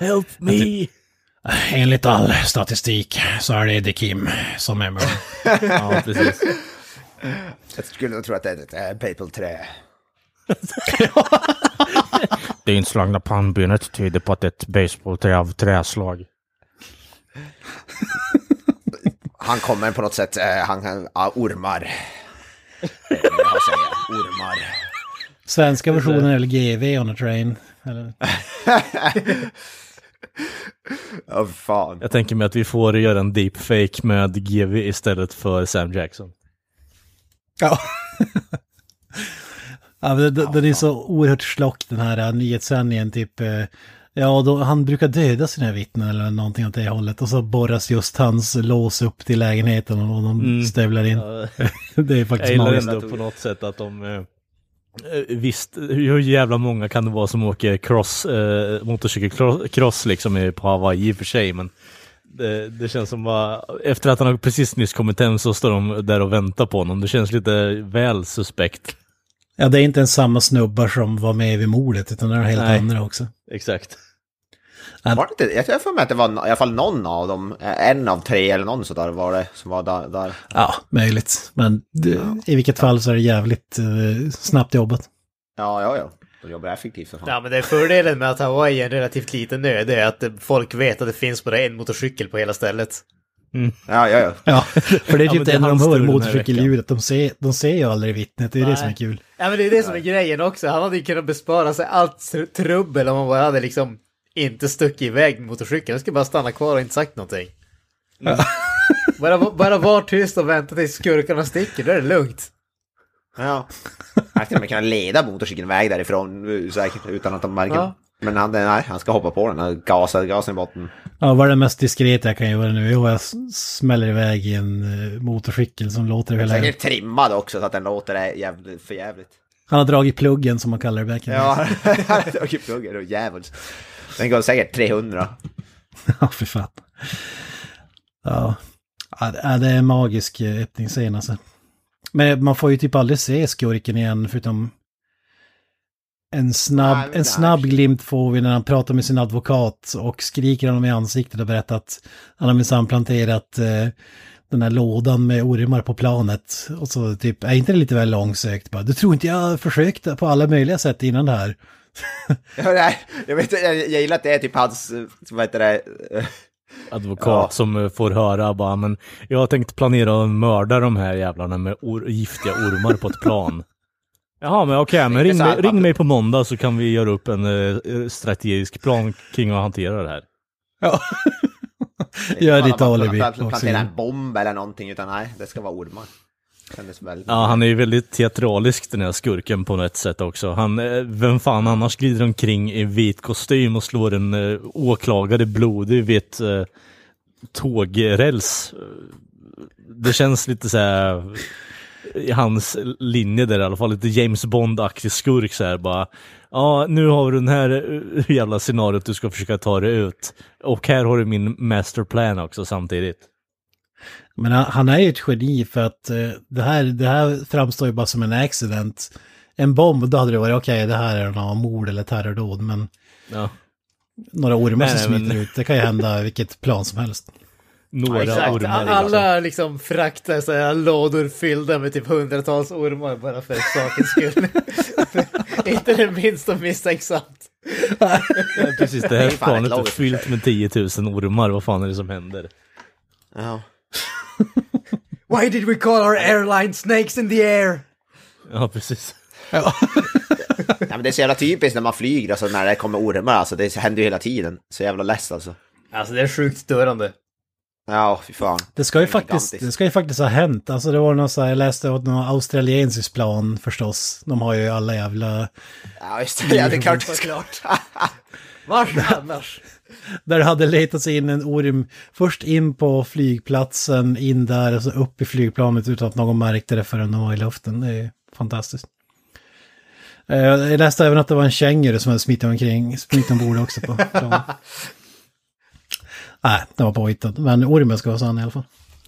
Help me! Enligt all statistik så är det Eddie Kim som är mördaren. Ja, precis. Jag skulle nog tro att det är ett äh, Papal-trä. Det inslagna pannbenet tyder på att det är ett basebollträ av träslag. Han kommer på något sätt, äh, han kan, ja, ormar. Eh, Jag säger ormar. Svenska versionen är väl GV on a train. Eller? Ja, fan. Jag tänker mig att vi får göra en deepfake med GV istället för Sam Jackson. Ja. ja men den, den är så oerhört slock den här uh, nyhetssändningen, typ. Ja, då, han brukar döda sina vittnen eller någonting åt det hållet. Och så borras just hans lås upp till lägenheten och de stövlar in. Ja, det är jag faktiskt gillar magiskt. ändå på något sätt att de... Eh, eh, visst, hur jävla många kan det vara som åker cross, eh, motorcykelcross liksom på Hawaii i och för sig, men det, det känns som bara, efter att han har precis nyss kommit hem så står de där och väntar på honom. Det känns lite väl suspekt. Ja, det är inte ens samma snubbar som var med vid mordet, utan det är helt Nej. andra också. Exakt. Var det inte, jag tror för mig att det var i alla fall någon av dem, eh, en av tre eller någon sådär var det som var där. där. Ja, möjligt. Men det, i vilket fall så är det jävligt eh, snabbt jobbat. Ja, ja, ja. De jobbar effektivt för fan. Ja, men det är fördelen med att Hawaii är en relativt liten ö, det är att folk vet att det finns bara en motorcykel på hela stället. Ja, ja, ja. Ja, för det är Ja, typ men det det enda de hör, motorcykelljudet. De ser, de ser ju aldrig vittnet, det är det Nej. som är kul. Ja, men det är det som är grejen också. Han hade ju kunnat bespara sig allt tr- trubbel om han bara hade liksom inte stuckit iväg med motorcykeln. Han skulle bara stanna kvar och inte sagt någonting. bara, bara var tyst och vänta tills skurkarna sticker, då är det lugnt. ja. Han skulle kunna leda motorcykeln iväg därifrån eh, säkert utan att de märker. Ja. Men han, nej, han ska hoppa på den och gasa gasen i botten. Ja, vad är det mest diskreta jag kan göra nu? Jo, jag smäller iväg i en eh, motorcykel som låter hela... Säkert trimmad också så att den låter jävligt, för jävligt. Han har dragit pluggen som man kallar det back Ja, han har tagit pluggen och djävulskt. Den går säkert 300. Ja, för fan. Ja. ja, det- är en magisk eh, öppningsscen alltså. Men man får ju typ aldrig se skurken igen förutom en snabb, Nej, en snabb glimt får vi när han pratar med sin advokat och skriker honom i ansiktet och berättar att han har minsann planterat eh, den här lådan med ormar på planet. Och så typ, är inte det lite väl långsökt? Bara, du tror inte jag har försökt på alla möjliga sätt innan det här? Ja, nej, jag, vet, jag, jag gillar att det är typ hans, vad heter det, Advokat Ja. som eh, får höra bara, men jag har tänkt planera att mörda de här jävlarna med or- giftiga ormar på ett plan. Jaha, men okej, men Inte ring mig, ring mig på måndag så kan vi göra upp en eh, strategisk plan kring att hantera det här. Ja. Gör ditt alibi. Plantera en bomb eller någonting, utan nej, det ska vara ormar. Kändes väldigt... Ja, han är ju väldigt teatralisk den här skurken på ett sätt också. Han, eh, vem fan annars glider omkring i vit kostym och slår en eh, åklagare blodig vid ett eh, tågräls. Det känns lite så här i hans linje där i alla fall, lite James Bond-aktig skurk så här bara. Ja, nu har du den här eh, jävla scenariot du ska försöka ta dig ut. Och här har du min masterplan också samtidigt. Men han, han är ju ett geni för att eh, det, här, det här framstår ju bara som en accident. En bomb, då hade det varit okej, det här är någon mord eller terrordåd, men Ja. några ormar som smiter men- ut, det kan ju hända vilket plan som helst. Några Exakt, ormar. liksom. alla liksom fraktar så här lådor fyllda med typ hundratals ormar bara för sakens skull. inte det minsta misstänksamt. Ja, precis, det Det är här planet är fyllt med 10 000 ormar, vad fan är det som händer? Ja. Why did we call our airline snakes in the air? Ja, precis. ja, men det är så jävla typiskt när man flyger, alltså när det kommer ormar, alltså det händer ju hela tiden. Så jävla less alltså. Alltså det är sjukt störande. Ja, fy fan. Det ska ju Det faktiskt, det ska ju faktiskt ha hänt. Alltså det var någon så här, jag läste åt någon australiensisk plan förstås. De har ju alla jävla... Ja, just det. Ja, det är klart. Vars annars? Där det hade letat sig in en orm först in på flygplatsen, in där och så upp i flygplanet utan att någon märkte det förrän de var i luften. Det är fantastiskt. Eh, Jag läste även att det var en känguru som hade smittat omkring, smittat ombord också på. Nej, det var påhittat. Men ormen ska vara sann i alla fall.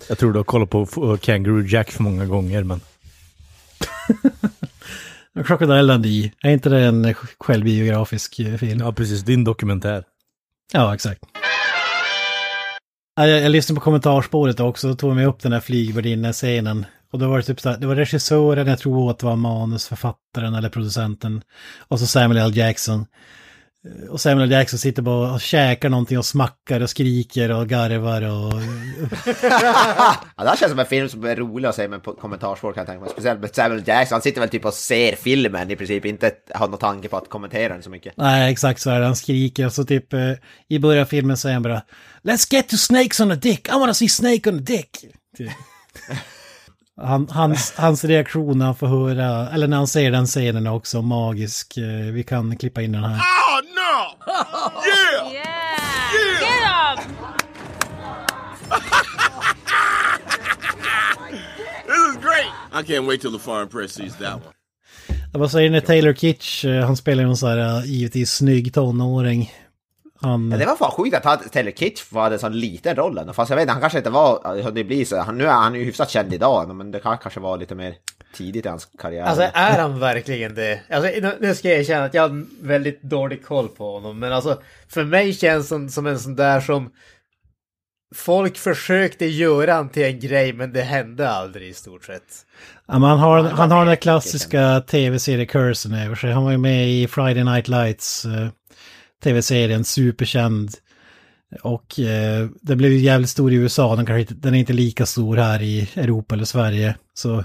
Jag tror du har kollat på Kangaroo Jack för många gånger, men... Crocodile Dundee, är inte det en självbiografisk eh, film? Ja, precis. Din dokumentär. Ja, exakt. Jag, jag lyssnade på kommentarspåret också, och tog mig upp den här flygvärdinne-scenen. Och då var det typ så här, det var regissören, jag tror att det var manusförfattaren eller producenten. Och så Samuel L. Jackson. Och Samuel Jackson sitter bara och käkar någonting och smackar och skriker och garvar och... Ja, det här känns som en film som är rolig att se med på kommentarsspår kan jag tänka mig. Speciellt med Samuel Jackson, han sitter väl typ och ser filmen i princip, inte har någon tanke på att kommentera den så mycket. Nej, exakt så är det. Han skriker och så typ eh, i början av filmen säger han bara Let's get to snakes on a dick, I wanna see snake on a dick. Typ. Han, hans, hans reaktion när han får höra, eller när han ser den scenen är också magisk. Eh, Vi kan klippa in den här. Oh no! Yeah! Yeah! Get him! This is great! I can't wait till the foreign press sees that one. Vad säger ni, Taylor Kitsch, eh, han spelar ju någon sån här eh, givetvis snygg tonåring. Han, Ja, det var fan sjukt att han- Taylor Kitsch var en sån liten roll ändå. Fast jag vet inte, han kanske inte var, det blir så. Han, nu är han ju hyfsat känd idag, men det kan, kanske var lite mer tidigt i hans karriär. Alltså är han verkligen det? Alltså, nu- ska jag erkänna att jag har väldigt dålig koll på honom, men alltså för mig känns han som en sån där som folk försökte göra han till en grej, men det hände aldrig i stort sett. ja, men han har, han har den där klassiska tv-serie-cursen över sig. Han var ju med i Friday Night Lights, eh, tv-serien, superkänd. Och eh, den blev ju jävligt stor i USA, den, kanske inte, den är inte lika stor här i Europa eller Sverige. Så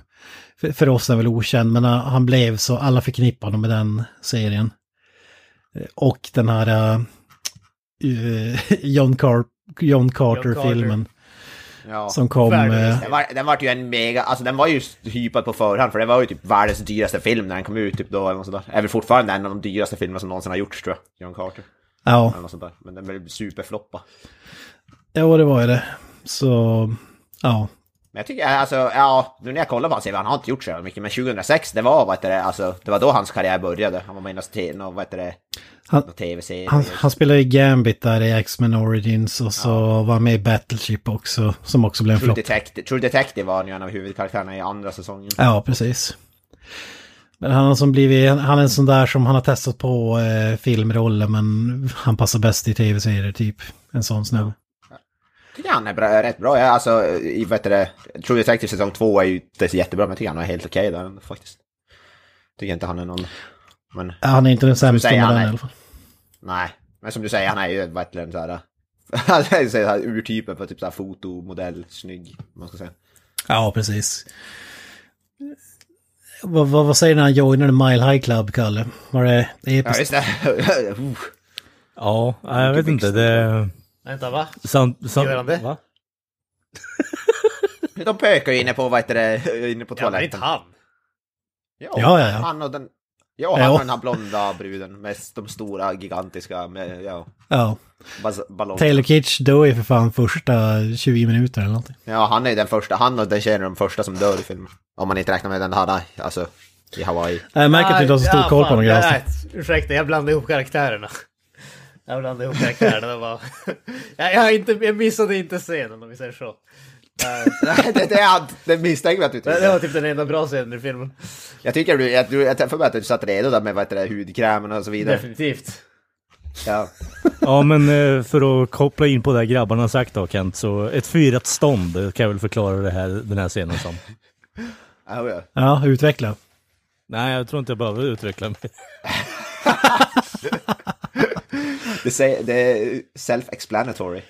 för, för oss är den väl okänd, men uh, han blev så, alla förknippar honom med den serien. Och den här uh, John, Car John Carter-filmen ja. som kom... Eh, Den var, den var ju en mega, alltså den var ju hypad på förhand för det var ju typ världens dyraste film när den kom ut typ då eller något där. Är väl fortfarande en av de dyraste filmerna som någonsin har gjorts tror jag, John Carter. ja. Eller något sånt där. Men den blev superfloppa. Ja, det var ju det. Så, ja. Men jag tycker, alltså, ja, nu när jag kollar på ser vi, han har inte gjort så mycket, men 2006, det var, vad heter det, alltså, det var då hans karriär började. Han var med i någon, vad heter det, Han-. Han, han spelade i Gambit där i X-Men Origins och så var han med i Battleship också, som också blev en flopp. Detective, True Detective var ju en av huvudkaraktärerna i andra säsongen. Ja, precis. Men han har som blivit, han är en sån där som han har testat på eh, filmroller men han passar bäst i tv-serier typ. En sån snubbe. Tycker han är bra, rätt bra. Ja, alltså, i, vad heter det, True Detective säsong två är ju inte jättebra, men jag tycker han är helt okej där faktiskt. Tycker inte han är någon, men Ja, Han är inte den sämsta säger, med den är- i alla fall. nej. Men som du säger, han är ju verkligen så här, han är så här urtypen för typ så här fotomodell, snygg, man ska säga. Ja, precis. Vad, vad, vad säger du när han joinade Mile High Club, Kalle? Var det Ja, episkt? just det. Uh. Ja, jag vet inte. Det... Vänta, va? Samt, samt, Gör han det? Va? De pökar ju inne på, vad heter det, inne på Ja, men inte toaletten. han. Ja, Ja, ja, ja. Han och den, ja, han Ja. och den här blonda bruden med de stora, gigantiska, med, ja, Ja. ballonger. Taylor Kitsch dör ju för fan första 20 minuter eller någonting. Ja, han är ju den första, han och den tjejen är de första som dör i filmen. Om man inte räknar med den här, alltså, i Hawaii. Jag märker att du inte har så stor Ja, koll på dem Ursäkta, jag blandade ihop karaktärerna. Jag blandade ihop karaktärerna. Det var... jag, jag, har inte, jag missade inte scenen om vi säger så. Nej, det, det, är, det misstänker vi att du Det det tycker. var typ den enda bra scenen i filmen. Jag tycker du, jag, jag får mig att du satt redo där med vad heter det, hudkrämen och så vidare. Definitivt. Ja. Ja, men eh, för att koppla in på det grabbarna har sagt då Kent, så ett fyrat stånd eh, kan jag väl förklara det här, den här scenen som. Ja, ja. Ja, utveckla. Nej, jag tror inte jag behöver utveckla mig. Det, säger, det är self-explanatory.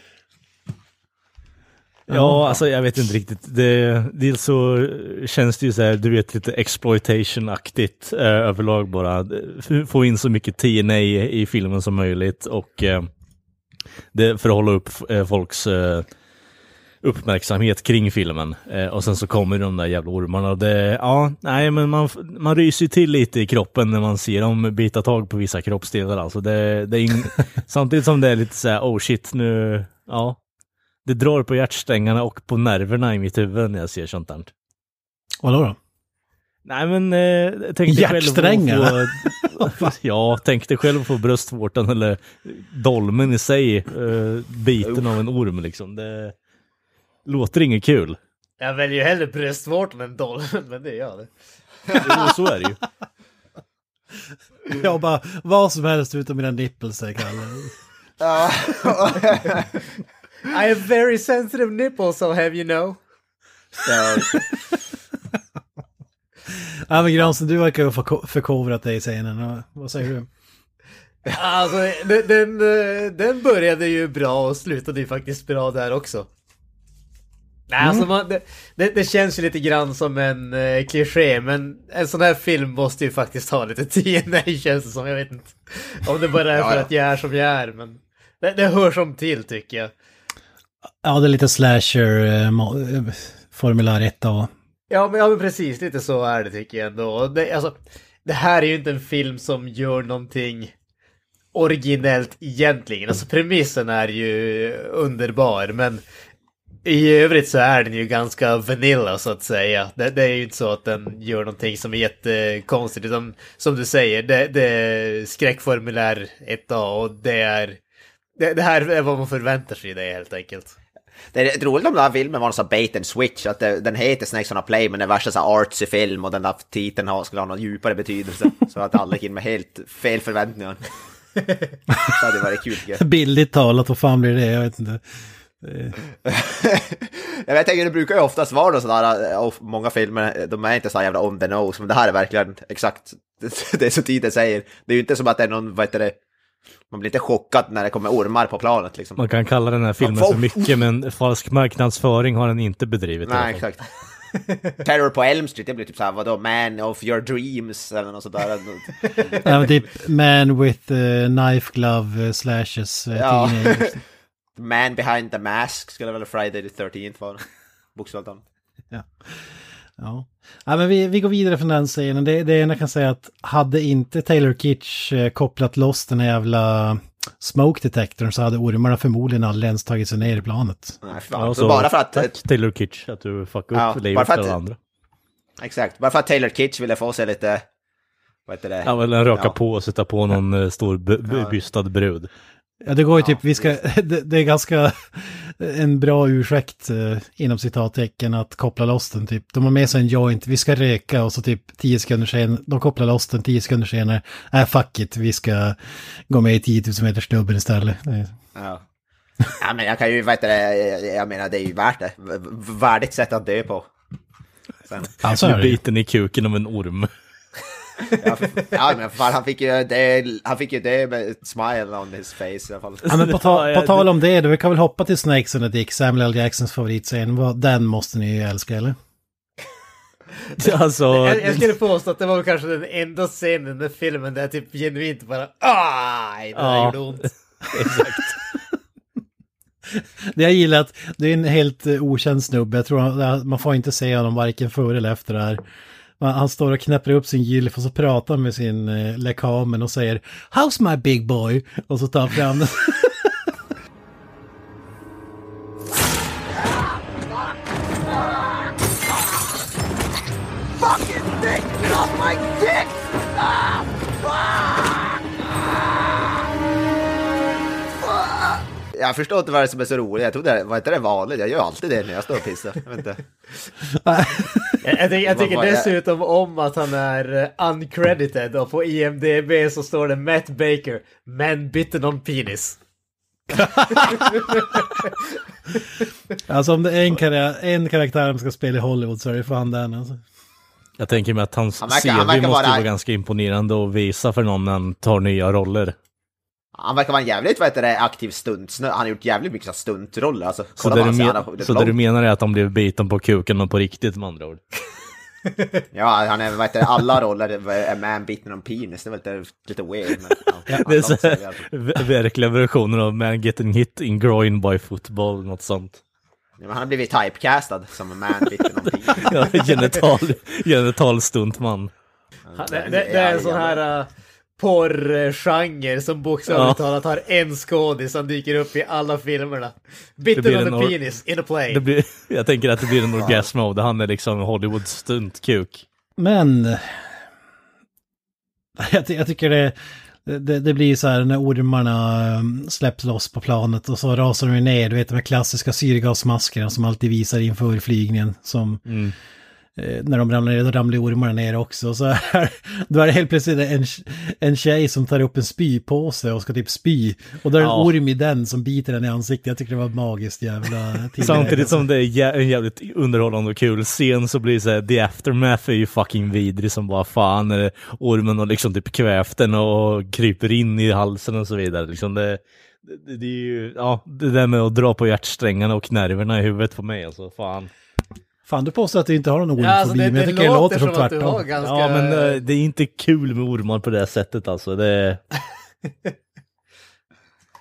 Ja, alltså jag vet inte riktigt. Det, dels så känns det ju så här, du vet, lite exploitation-aktigt eh, överlag bara. Få in så mycket TNA i filmen som möjligt och eh, det för att hålla upp eh, folks eh, uppmärksamhet kring filmen. Eh, och sen så kommer de där jävla ormarna det, ja, nej men man, man ryser till lite i kroppen när man ser dem bita tag på vissa kroppsdelar alltså. Det, det är ing- samtidigt som det är lite så här, oh shit nu, ja. Det drar på hjärtsträngarna och på nerverna i mitt huvud när jag ser sånt där. Vadå då? Nej men, eh, tänk dig själv att Hjärtsträngarna? få... ja, tänk dig själv att få bröstvårtan eller dolmen i sig eh, biten av en orm liksom. Det låter inget kul. Jag väljer ju hellre bröstvårtan än dolmen, men det gör det. Jo, så är det ju. Jag bara, vad som helst utom mina nipples, säger Kalle. I have very sensitive nipples, so have you know. Ja. Men Granström, du verkar ha förko- förkovrat dig i scenen. Vad säger du? Alltså, den, den, eh, den började ju bra och slutade ju faktiskt bra där också. Nej, alltså man, det, det, det känns ju lite grann som en uh, kliché, men en sån här film måste ju faktiskt ha lite TNA känns det som. Jag vet inte om det bara är Ja, för ja. att jag är som jag är, men det, det hör som till tycker jag. Ja, det är lite slasher, eh, eh, formulär 1 a Ja men, ja, men precis, lite så är det tycker jag ändå. Och Det, alltså, det här är ju inte en film som gör någonting originellt egentligen. Alltså premissen är ju underbar, men i övrigt så är den ju ganska vanilla så att säga. Det, det är ju inte så att den gör någonting som är jättekonstigt, utan som du säger, det, det är skräckformulär 1A och det är... Det, det här är vad man förväntar sig i det helt enkelt. Det är roligt om den här filmen var en sån bait and switch, att det, den heter Snakes on a Play men det är värsta så här artsy film och den där titeln har, skulle ha någon djupare betydelse. så att alla gick in med helt fel förväntningar. det hade varit kul. Bildligt talat, vad fan blir det? Jag vet inte. Jag vet, tänker, det brukar ju oftast vara någon sådär, och många filmer, de är inte så här jävla on the nose, men det här är verkligen exakt det är så titeln säger. Det är ju inte som att det är någon, vad heter det, man blir inte chockad när det kommer ormar på planet liksom. Man kan kalla den här filmen för mycket, men falsk marknadsföring har den inte bedrivit. Nej, exakt. Terror på Elm Street, det blir typ såhär, vadå, man of your dreams eller något sådär. Ja, men typ Man with eh, Knife Glove eh, Slashes uh, Ja. Teenagers. Man behind the mask skulle väl Friday the 13th vara. Bokstavligt talat. Ja. Ja. ja, men vi, vi går vidare från den scenen. Det, det jag kan säga att hade inte Taylor Kitsch eh, kopplat loss den här jävla smoke detektorn så hade ormarna förmodligen aldrig ens tagit sig ner i planet. Nej, fan. Ja, så bara för att... Tack Taylor Kitsch att du fuckade Ja, upp livet för att- alla andra. Exakt, bara för att Taylor Kitsch ville få sig lite... Vad heter det? Ja, väl en raka Ja. på och sätta på någon eh, stor bystad brud. Ja, det går ju typ, vi ska, det, det är ganska en bra ursäkt eh, inom citattecken att koppla loss den typ. De har med sig en joint, vi ska röka och så typ 10 sekunder senare, de kopplar loss den 10 sekunder senare. Äh, fuck it, vi ska gå med i 10 000 meters snubben istället. Ja. ja, men jag kan ju, det, jag- jag menar det är ju värt det. Värdigt sätt att dö på. Sen, Alltså, Du biten i kuken av en orm. Ja, för, ja, men fan, han fick ju det, han fick ju det med ett smile on his face i alla fall. Ja, men på, ta, på tal om det, då, vi kan väl hoppa till Snakes and the Dick, Samuel L. Jacksons favoritscen. Den måste ni ju älska, eller? Alltså, Jag, jag skulle påstå att det var kanske den enda scenen där filmen där jag typ genuint bara aj, det där Ja. gjorde ont. Det jag gillar att det är en helt eh, okänd snubbe. Jag tror man får inte se honom varken före eller efter det här. Han står och knäpper upp sin gylf och så pratar han med sin eh, lekamen och säger How's my big boy? Och så tar han fram den. Jag förstår inte vad det är som är så roligt. Jag trodde, vad heter det vanligt? Jag gör alltid det när jag står och pissar. Jag vet inte. Jag, jag, jag tycker dessutom om att han är eh, uncredited och på IMDB så står det Matt Baker, man bitten on penis. Alltså om det är en, kar- en karaktär som ska spela i Hollywood så är det fan den alltså. jag tänker mig att hans Han verkar- han CV verkar måste vara- vara ganska imponerande att visa för någon när han tar nya roller. Han verkar vara en jävligt, vad heter det, aktiv stuntsnö. Han har gjort jävligt mycket stuntroller. Alltså, Så, det du, han men, han har- så det du menar är att de blev biten på kuken och på riktigt med andra ord? Ja, han är, vad heter det, alla roller är man bitten on penis. Det är väl lite, lite weird. Men, ja, Det är så här, alltså. ver- verkliga versioner av man getting hit in groin by football, något sånt. Ja, men han har blivit typecastad som en man bitten on penis. Ja, genital, genital stuntman. Han- Det, det, det är en sån här uh, porrgenre som bokstavligt Ja. talat har en skådis som dyker upp i alla filmerna. Bitten on en the penis in a play. Det blir, jag tänker att det blir en orgasm mode. Han är liksom Hollywood stuntkuk. Men... Jag, jag tycker det, det, det blir så här när ormarna um, släpps loss på planet och så rasar de ner, du vet de här klassiska syrgasmaskerna som alltid visar inför flygningen som eh, när de ramlar ner, då ramlar ormarna ner också. Så här, då är det helt plötsligt en, en tjej som tar upp en spypåse och ska typ spy. Och då är det en Ja. orm i den som biter den i ansiktet. Jag tycker det var magiskt jävla. Samtidigt som det är en jävligt underhållande och kul scen så blir det såhär, the aftermath är ju fucking vidrig som bara fan, när ormen har liksom typ kvävt den och kryper in i halsen och så vidare. Liksom det, det, det är ju, ja, det där med att dra på hjärtsträngarna och nerverna i huvudet på mig alltså, fan. Fan, du påstår att du inte har någon ormfobi, Ja, alltså, det, men jag det tycker det låter som som att du har tvärtom. ganska... Ja men eh, det är inte kul med ormar på det sättet alltså, det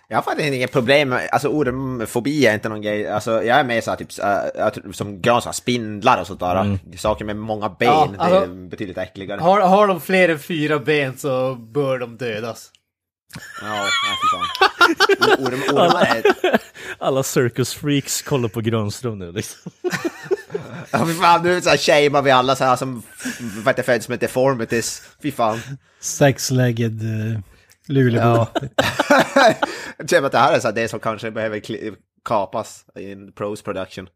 Jag har faktiskt inget problem med, alltså ormfobi är inte någon grej, alltså jag är mer såhär typ, äh, att- som Gran sa, spindlar och sånt där, saker med många ben, Ja, det alltså- är betydligt äckligare. Har, har de fler än fyra ben så bör de dödas. Ja, fy fan. Orm, ormar är... alla circus freaks kollar på Grönström nu liksom. Ja, fy fan, nu är det såhär shamear vi alla så här som vad heter föds med deformities. Fy fan. Sexlegged uh, Lulebo. Ja. Jag tror att det här är så här, det som kanske behöver kapas i en pros production.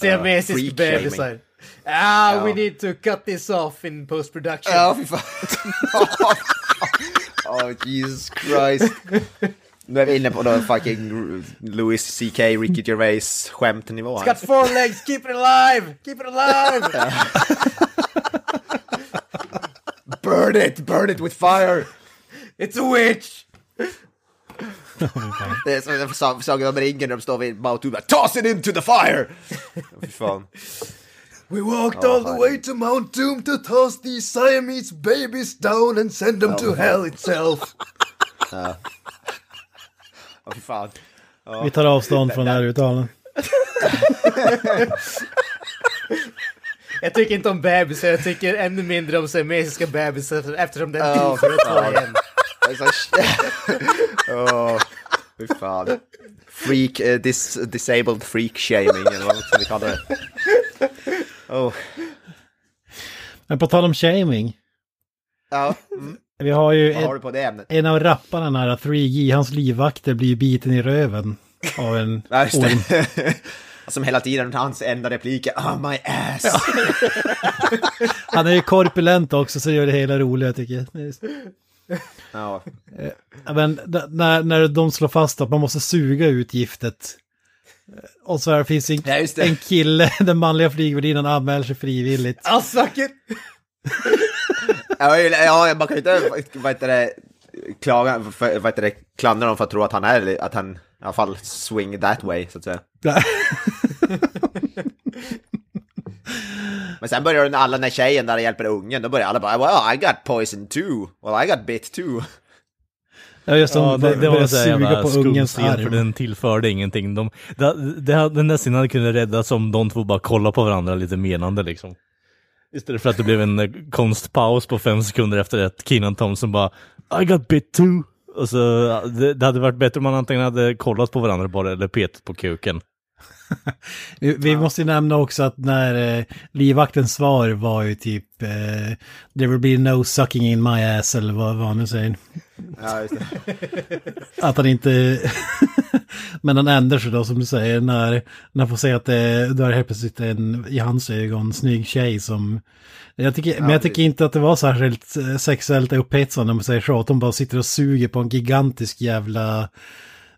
Siamesisk freak bebisar. Ah, Ja. we need to cut this off in post production. Ja, fy fan. oh, Jesus Christ. Nu är vi inne på då fucking Louis CK, Ricky Gervais skämtnivå. It's got four legs, keep it alive! Keep it alive! Burn it, burn it with fire! It's a witch! Det är som Sagan om ringen när de står vid Mount Doom. Toss it into the fire! Fy fan. We walked all the way to Mount Doom to toss these Siamese babies down and send them to hell itself. Åh, fy fan. Vi tar avstånd från det här uttalandet. Jag tycker inte om bebisar, jag tycker ännu mindre om siamesiska bebisar eftersom den Ja, oh, för att ta igen. Fy fan. Freak, eh, dis, disabled freak shaming eller vad vi kalla det? Oh. Men på tal om shaming. Ja, mm. Vi har ju vad har en, du på det ämnet? en av rapparna nära 3G, hans livvakter blir biten i röven av en Ja, just orm. Som hela tiden, hans enda replik är oh my ass. Han är ju korpulent också så det gör det hela roligt tycker jag. Ja. Ja, Men när, när de slår fast att man måste suga ut giftet. Och så här finns en, Ja, en kille, den manliga flygvärdinnan anmäler sig frivilligt. I'll suck it! Ja, ja, man kan ju inte, vad heter det, klaga, vad heter det, klandra dem för att tro att han är, att han i alla fall swing that way, så att säga. Men sen börjar den alla, när tjejen där hjälper ungen, då börjar alla bara well, I got poison too. Well, I got bit too. Ja, just Ja, som det, det var suga jävla på skum ungens scen för den tillförde ingenting. De, det, det, den där scenen hade kunnat räddas om de två bara kollade på varandra lite menande liksom. Istället för att det blev en eh, konstpaus på fem sekunder efter att Keenan Thompson bara I got bit too. Och så, eh, det, det hade varit bättre om man antingen hade kollat på varandra bara eller petat på kuken. Vi, vi måste ju nämna också att när eh, livvaktens svar var ju typ eh, There will be no sucking in my ass eller vad, vad han nu säger. Ja, just det. Att han inte... Men han ändrar sig då som du säger när, när han får säga att det, då är det helt plötsligt en, i hans ögon, snygg tjej som... Jag tycker, men jag tycker inte att det var särskilt eh, sexuellt upphetsande om man säger så. Att de bara sitter och suger på en gigantisk jävla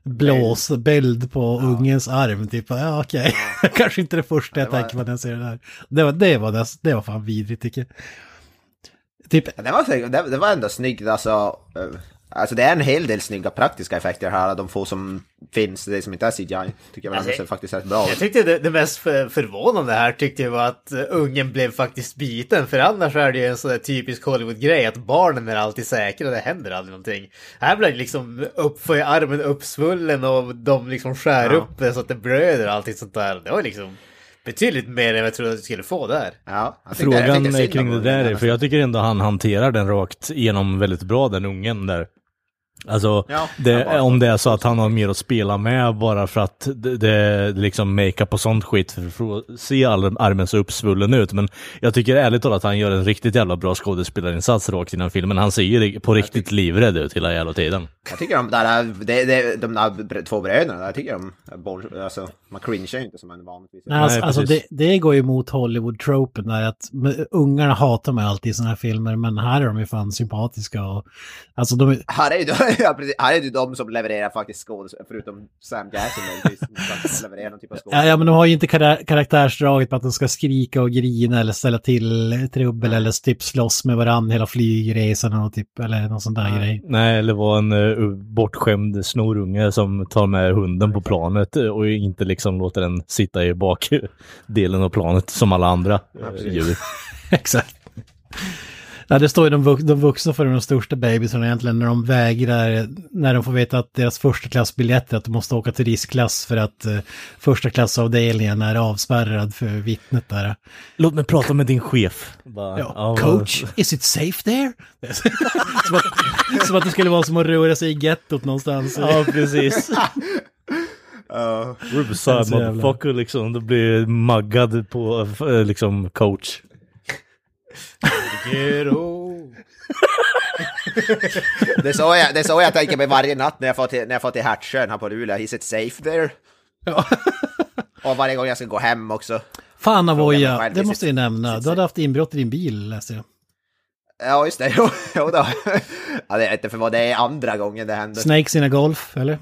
blåsbäld på ungens arm. Typ, ja okej. Kanske inte det första jag det var- tänker på när jag ser det här. Det var, det var, det var fan vidrigt tycker jag. Typ, Ja, Det var, det, det var ändå snyggt, alltså. Eh, Alltså det är en hel del snygga praktiska effekter här, de få som finns, det som inte är CGI, tycker jag Alltså, ser faktiskt rätt bra Jag tyckte det, det mest för, förvånande här tyckte jag var att uh, ungen blev faktiskt biten. För annars är det ju en sån där typisk Hollywood-grej att barnen är alltid säkra, det händer aldrig någonting. Här blev det liksom upp, får jag armen uppsvullen och de liksom skär Ja. upp det så att det blöder och allting sånt där. Det var liksom betydligt mer än jag trodde att jag skulle få där. Ja, Frågan synd kring det där är, för jag tycker ändå han hanterar den rakt igenom väldigt bra, den ungen där. Alltså, Ja, det, bara- om det är så att han har mer att spela med bara för att det, det liksom makeup och sånt skit för att se armen så uppsvullen ut. Men jag tycker ärligt talat att han gör en riktigt jävla bra skådespelarinsats rakt innan filmen. Han ser ju på riktigt livrädd ut hela jävla tiden. Jag tycker de där, det, det, de där två bröderna, jag tycker de, alltså, man cringear ju inte som man vanligtvis Nej, alltså, Nej, alltså det, det går ju emot Hollywood-tropen där att ungarna hatar mig alltid i sådana här filmer, men här är de ju fan sympatiska och... Alltså de, är- Här är ju de, ja, precis, här är det ju de som levererar faktiskt skådespel, förutom Sam Jackson som levererar någon typ av ja, skådespel. ja, men de har ju inte kara- karaktärsdraget på att de ska skrika och grina eller ställa till trubbel eller typ slåss med varandra hela flygresan och typ, eller någon sån där grej. Nej, eller vara en uh, bortskämd snorunge som tar med hunden på planet eh, och inte liksom låter den sitta i bakdelen av planet som alla andra uh, djur. Exakt. Ja, det står ju de, vux- de vuxna för de största babysarna egentligen när de vägrar, när de får veta att deras första klassbiljett är att de måste åka till riskklass för att eh, första klassavdelningen är avspärrad för vittnet där. Låt mig prata med din chef. Bara, Ja, coach, is it safe there? som, att, som att det skulle vara som att röra sig i gettot någonstans. Ja, precis. Uh, jävla- motherfucker liksom. Du blir maggad på eh, liksom coach. Det, är så jag, det är så jag tänker mig varje natt när jag får till, när jag får till Hertsön här på Luleå, is it safe there? Och varje gång jag ska gå hem också. Fan Avoya, det måste jag nämna. Du hade haft inbrott i din bil läste jag. Ja, just det. Jo, jo då. Ja, det är inte för vad det är andra gången det händer. Snakes in a golf, eller?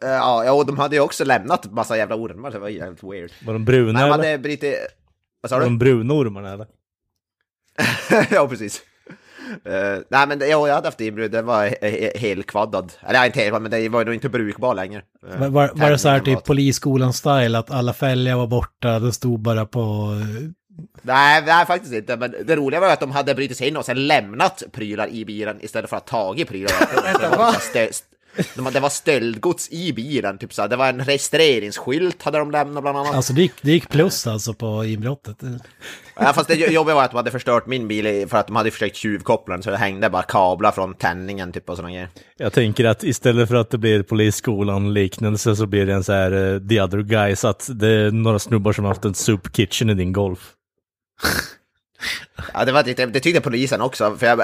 Ja, ja, de hade ju också lämnat massa jävla ormar, det var jävligt weird. Var de bruna Nej, eller? hade brutit... Vad sa Var du? de bruna ormarna eller? ja, precis. Uh, nej, men det, jo, jag hade haft inbrott, den var he- he- helkvaddad. Eller ja, inte helkvaddad, men det var nog inte brukbar längre. Eh, Var, var, var det så här typ polisskolan-style, att alla fälgar var borta, det stod bara på... Nej, nej, faktiskt inte. Men det roliga var ju att de hade brutit sig in och sen lämnat prylar i bilen istället för att tagit prylar. var det var stöldgods i bilen, typ så här. Det var en registreringsskylt hade de lämnat bland annat. Alltså det gick, det gick plus alltså på inbrottet. Ja, fast det jobbiga var att de hade förstört min bil för att de hade försökt tjuvkoppla den så det hängde bara kablar från tändningen typ och sådana grejer. Jag tänker att istället för att det blir polisskolan liknelse så blir det en så här uh, the other guys att det är några snubbar som har haft en soup kitchen i din golf. Ja, det, var, det, det tyckte polisen också, för jag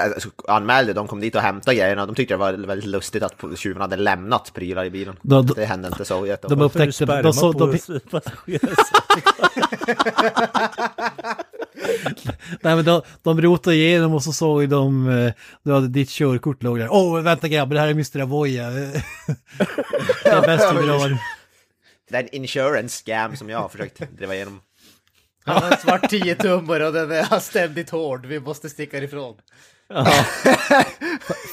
anmälde, de kom dit och hämtade grejerna och de tyckte det var väldigt lustigt att tjuven hade lämnat prylar i bilen. Då- då- det hände inte så jätte. De upptäckte... De, så, de, nej men de, de rotade igenom och så såg de... eh, Du hade ditt körkort låg där. Åh, oh, vänta grabbar, det här är Mr. Avoya. det är bäst vi drar. Det är en insurance scam som jag har försökt driva igenom. Han har en svart 10 tummare och den är ständigt hård. Vi måste sticka ifrån. Ja,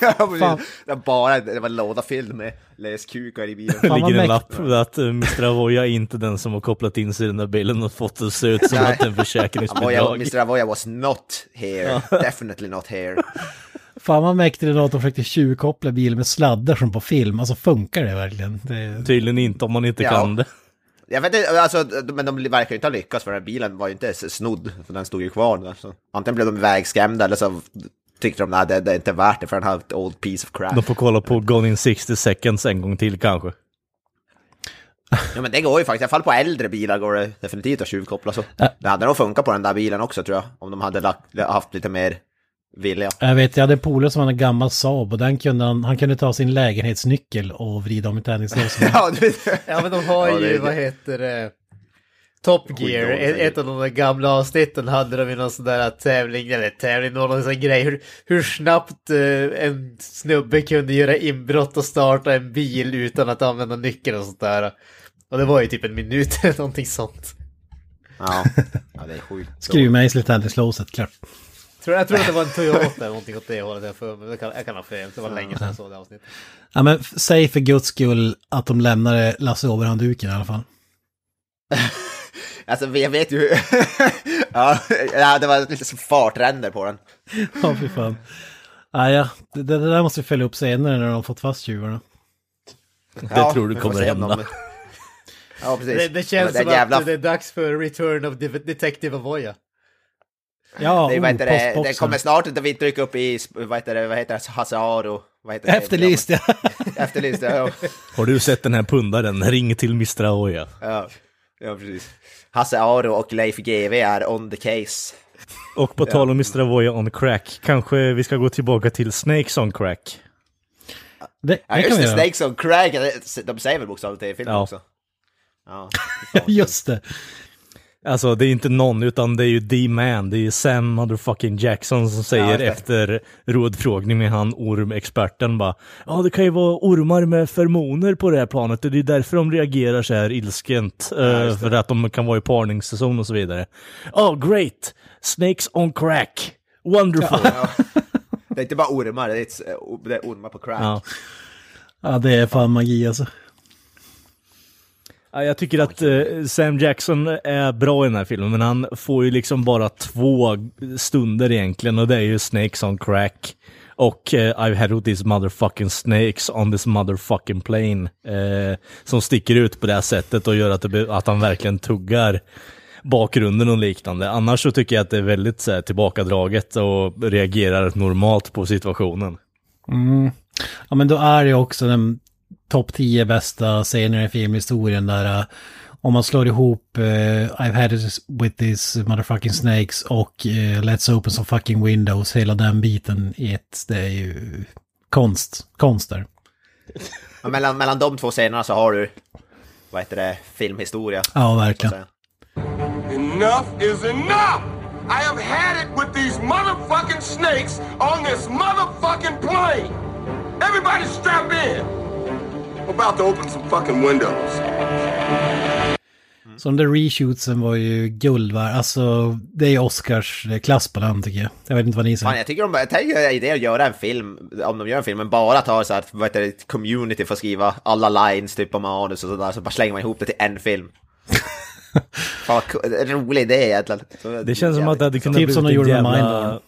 precis. det, var bara, det var en låda fylld med löskukar i bilen. Det ligger en lapp att uh, Mr. Avoya är inte den som har kopplat in sig i den där bilen och fått det att se ut som att det är en Avoya, försäkringsbidrag. Mr. Avoya was not here, definitely not here. Fan vad mäktigt det att de försökte tjuvkoppla bilen med sladdar som på film. Alltså funkar det verkligen? Det, Tydligen inte om man inte Ja. kan det. Jag vet inte, alltså, men de verkar ju inte ha lyckats för den här bilen var ju inte snodd, för den stod ju kvar där. Så. Antingen blev de vägskrämda eller så tyckte de att det, det är inte värt det för den här old piece of crap. De får kolla på Gone in 60 seconds en gång till kanske. Ja men det går ju faktiskt, i alla fall på äldre bilar går det definitivt att tjuvkoppla så. Det hade nog funkat på den där bilen också tror jag, om de hade lagt, haft lite mer vilja. jag vet, jag hade en polare som hade en gammal Saab och den kunde han, han kunde ta sin lägenhetsnyckel och vrida om i tändningslåset. Ja, du, Ja men de har Ja, det ju, är- vad heter det? Top Gear, ett, ett av de där gamla avsnitten hade de ju någon sån där tävling, eller tävling, någon sån grej, hur, hur snabbt eh, en snubbe kunde göra inbrott och starta en bil utan att använda nyckeln och sånt där. Och det var ju typ en minut eller någonting sånt. ja. ja, det är sjukt. Skruvmejsel i tändningslåset, klart. Tror, jag tror att det var en Toyota eller någonting åt det hållet, jag, för, jag, kan, jag kan ha fel, det var länge sedan jag såg det avsnittet. Ja men säg för guds skull att de lämnade Lasse Åberg-handduken i alla fall. Alltså jag vet ju ja, ja, det var lite som fartränder på den. Ja, fy fan. Ja, ja. Det, det där måste vi följa upp senare när de har fått fast tjuvarna. Det tror du kommer hända. Ja, precis. Det, det känns Men som jävla... att det är dags för Return of De- Detective Avoya. Ja, Det, vad heter det, det kommer snart att vi trycker upp i, vad heter det, vad heter det, Hasse Aro. Vad heter det? Efterlyst, ja. Efterlyst, ja. Har du sett den här pundaren? Ring till Mr. Aoya. ja. Ja, precis. Hasse Aro och Leif GW är on the case. Och på tal om Mr. Avoya on crack, kanske vi ska gå tillbaka till Snakes on crack. Det, Ja, just det, göra. Snakes on Craig, de säger väl bokstavligt i filmen Ja. också? Ja. Just det. Alltså det är inte någon, utan det är ju D-Man, det är ju Sam motherfucking Jackson som säger det. efter rådfrågning med han ormexperten bara Ja det kan ju vara ormar med feromoner på det här planet och det är därför de reagerar så här ilskent. eh, för att de kan vara i parningssäsong och så vidare. Oh great! Snakes on crack! Wonderful! Ja. Det är inte bara ormar, det är, det är ormar på crack. Ja, det är fan magi alltså. Ja, jag tycker att eh, Sam Jackson är bra i den här filmen, men han får ju liksom bara två stunder egentligen och det är ju Snakes on crack och eh, I've had these motherfucking snakes on this motherfucking plane eh, som sticker ut på det här sättet och gör att, det, att han verkligen tuggar bakgrunden och liknande. Annars så tycker jag att det är väldigt så här, tillbakadraget och reagerar normalt på situationen. Ja, men då är det också den topp 10 bästa scener i filmhistorien där uh, om man slår ihop uh, I've had it with these motherfucking snakes och uh, Let's open some fucking windows, hela den biten i ett, det är ju konst, konst där. Men mellan, mellan de två scenerna så har du, vad heter det, filmhistoria. Ja, verkligen. Enough is enough! I have had it with these motherfucking snakes on this motherfucking plane! Everybody strap in! About to open some fucking windows. Så de där reshootsen var ju guld värd. Alltså, det är Oscars eh, klass på den tycker jag. Jag vet inte vad ni Fan, säger. jag tycker de, jag tänker idé att göra en film, om de gör en film, men bara tar så här, vad heter det, community för att skriva alla lines typ om manus och sådär, så bara slänger man ihop det till en film. Fan vad rolig idé egentligen. Så- Det känns som att det hade kunnat Typ bli som de gjorde med jävla... Mindhorn.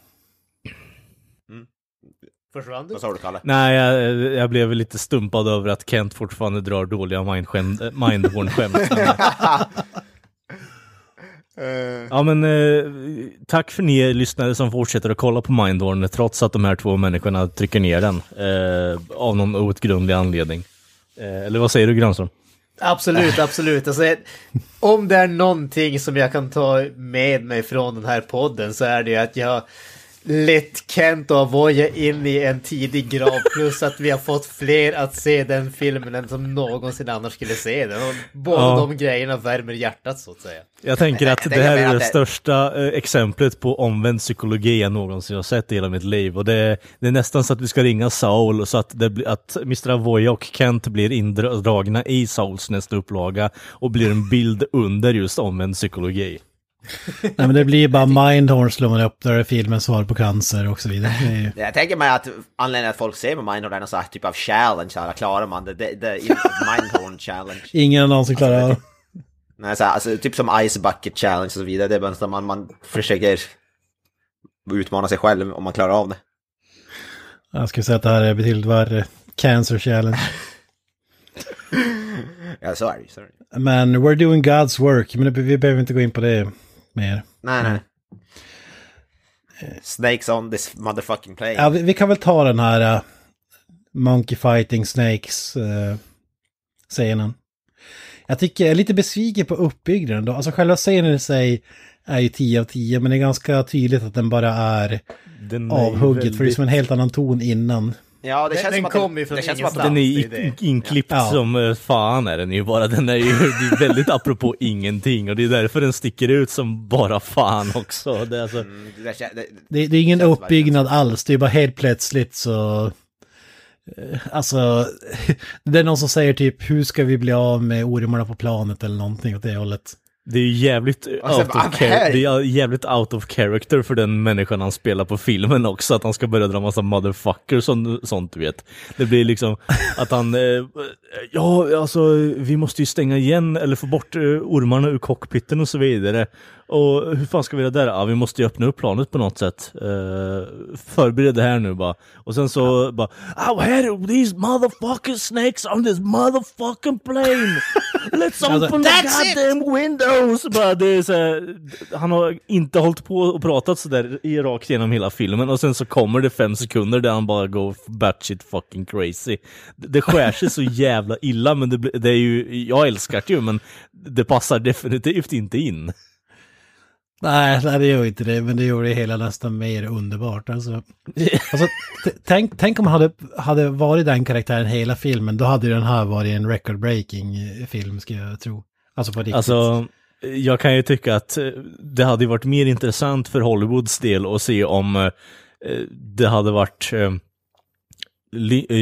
Försvann du? Vad sa du Kalle? Nej, jag, jag blev lite stumpad över att Kent fortfarande drar dåliga Mindhorn- Mindhorn-skämt. ja men eh, tack för ni lyssnare som fortsätter att kolla på Mindhorn trots att de här två människorna trycker ner den eh, av någon outgrundlig anledning. Eh, eller vad säger du Granström? Absolut, absolut. Alltså, om det är någonting som jag kan ta med mig från den här podden så är det ju att jag lett Kent och Avoya in i en tidig grav plus att vi har fått fler att se den filmen än som någonsin annars skulle se den. Och båda Ja. de grejerna värmer hjärtat så att säga. Jag tänker att det här är det största eh, exemplet på omvänd psykologi jag någonsin har sett i hela mitt liv. Och det, det är nästan så att vi ska ringa Saul så att, det, att Mr. Avoya och Kent blir indragna i Sauls nästa upplaga och blir en bild under just omvänd psykologi. Nej, men det blir bara Mindhorn slår man upp där är filmen svar på cancer och så vidare. Ju... Jag tänker mig att anledningen att folk ser på Mindhorn är någon sån här typ av challenge, här, klarar man det? Det, det Mindhorn challenge. Ingen som klarar av det. Nej, så här, alltså, typ som Ice Bucket Challenge och så vidare. Det är bara man, man försöker utmana sig själv om man klarar av det. Jag skulle säga att det här är betydligt värre. Cancer challenge. Ja, så är det ju. Men we're doing God's work. Men vi behöver inte gå in på det mer. Nej, nej. Snakes on this motherfucking plane. Ja, vi, vi kan väl ta den här uh, Monkey Fighting Snakes uh, scenen. Jag tycker jag är lite besviken på uppbyggnaden då. Alltså själva scenen i sig är ju 10 av 10, men det är ganska tydligt att den bara är Den är avhugget. För det är väldigt- som en helt annan ton innan. Ja, det Den- känns den som att ju från det känns som att ingenstans. Den är inklippt Ja. som eh, fan är den ju bara. Den är ju det är väldigt apropå ingenting och det är därför den sticker ut som bara fan också. Det är alltså, Mm, det, kän- det, Det, det är ingen uppbyggnad alls, det är bara helt plötsligt så... eh, Alltså, det är någon som säger typ hur ska vi bli av med ormarna på planet eller någonting åt det hållet. Det är ju jävligt Alltså, out, of det är jävligt out of character för den människan han spelar på filmen också, att han ska börja dra massa motherfuckers och sånt du vet. Det blir liksom att han, eh, ja alltså vi måste ju stänga igen eller få bort eh, ormarna ur cockpiten och så vidare. Och hur fan ska vi göra där? Ja vi måste ju öppna upp planet på något sätt. Uh, förbered det här nu bara. Och sen så bara, I had these motherfucking snakes on this motherfucking plane! Let's Alltså, open the That's it! goddamn windows! Bara, det är så här, han har inte hållit på och pratat sådär i rakt genom hela filmen och sen så kommer det fem sekunder där han bara går batshit fucking crazy. Det, skär sig så jävla illa men det, det är ju, jag älskar det ju men det passar definitivt inte in. Nej, nej, det gör inte det, men det gjorde det hela nästan mer underbart. Alltså, alltså, tänk, tänk om man hade, hade varit den karaktären hela filmen, då hade ju den här varit en record-breaking eh, film, skulle jag tro. Alltså på riktigt. Alltså, jag kan ju tycka att eh, det hade varit mer intressant för Hollywoods del att se om eh, det hade varit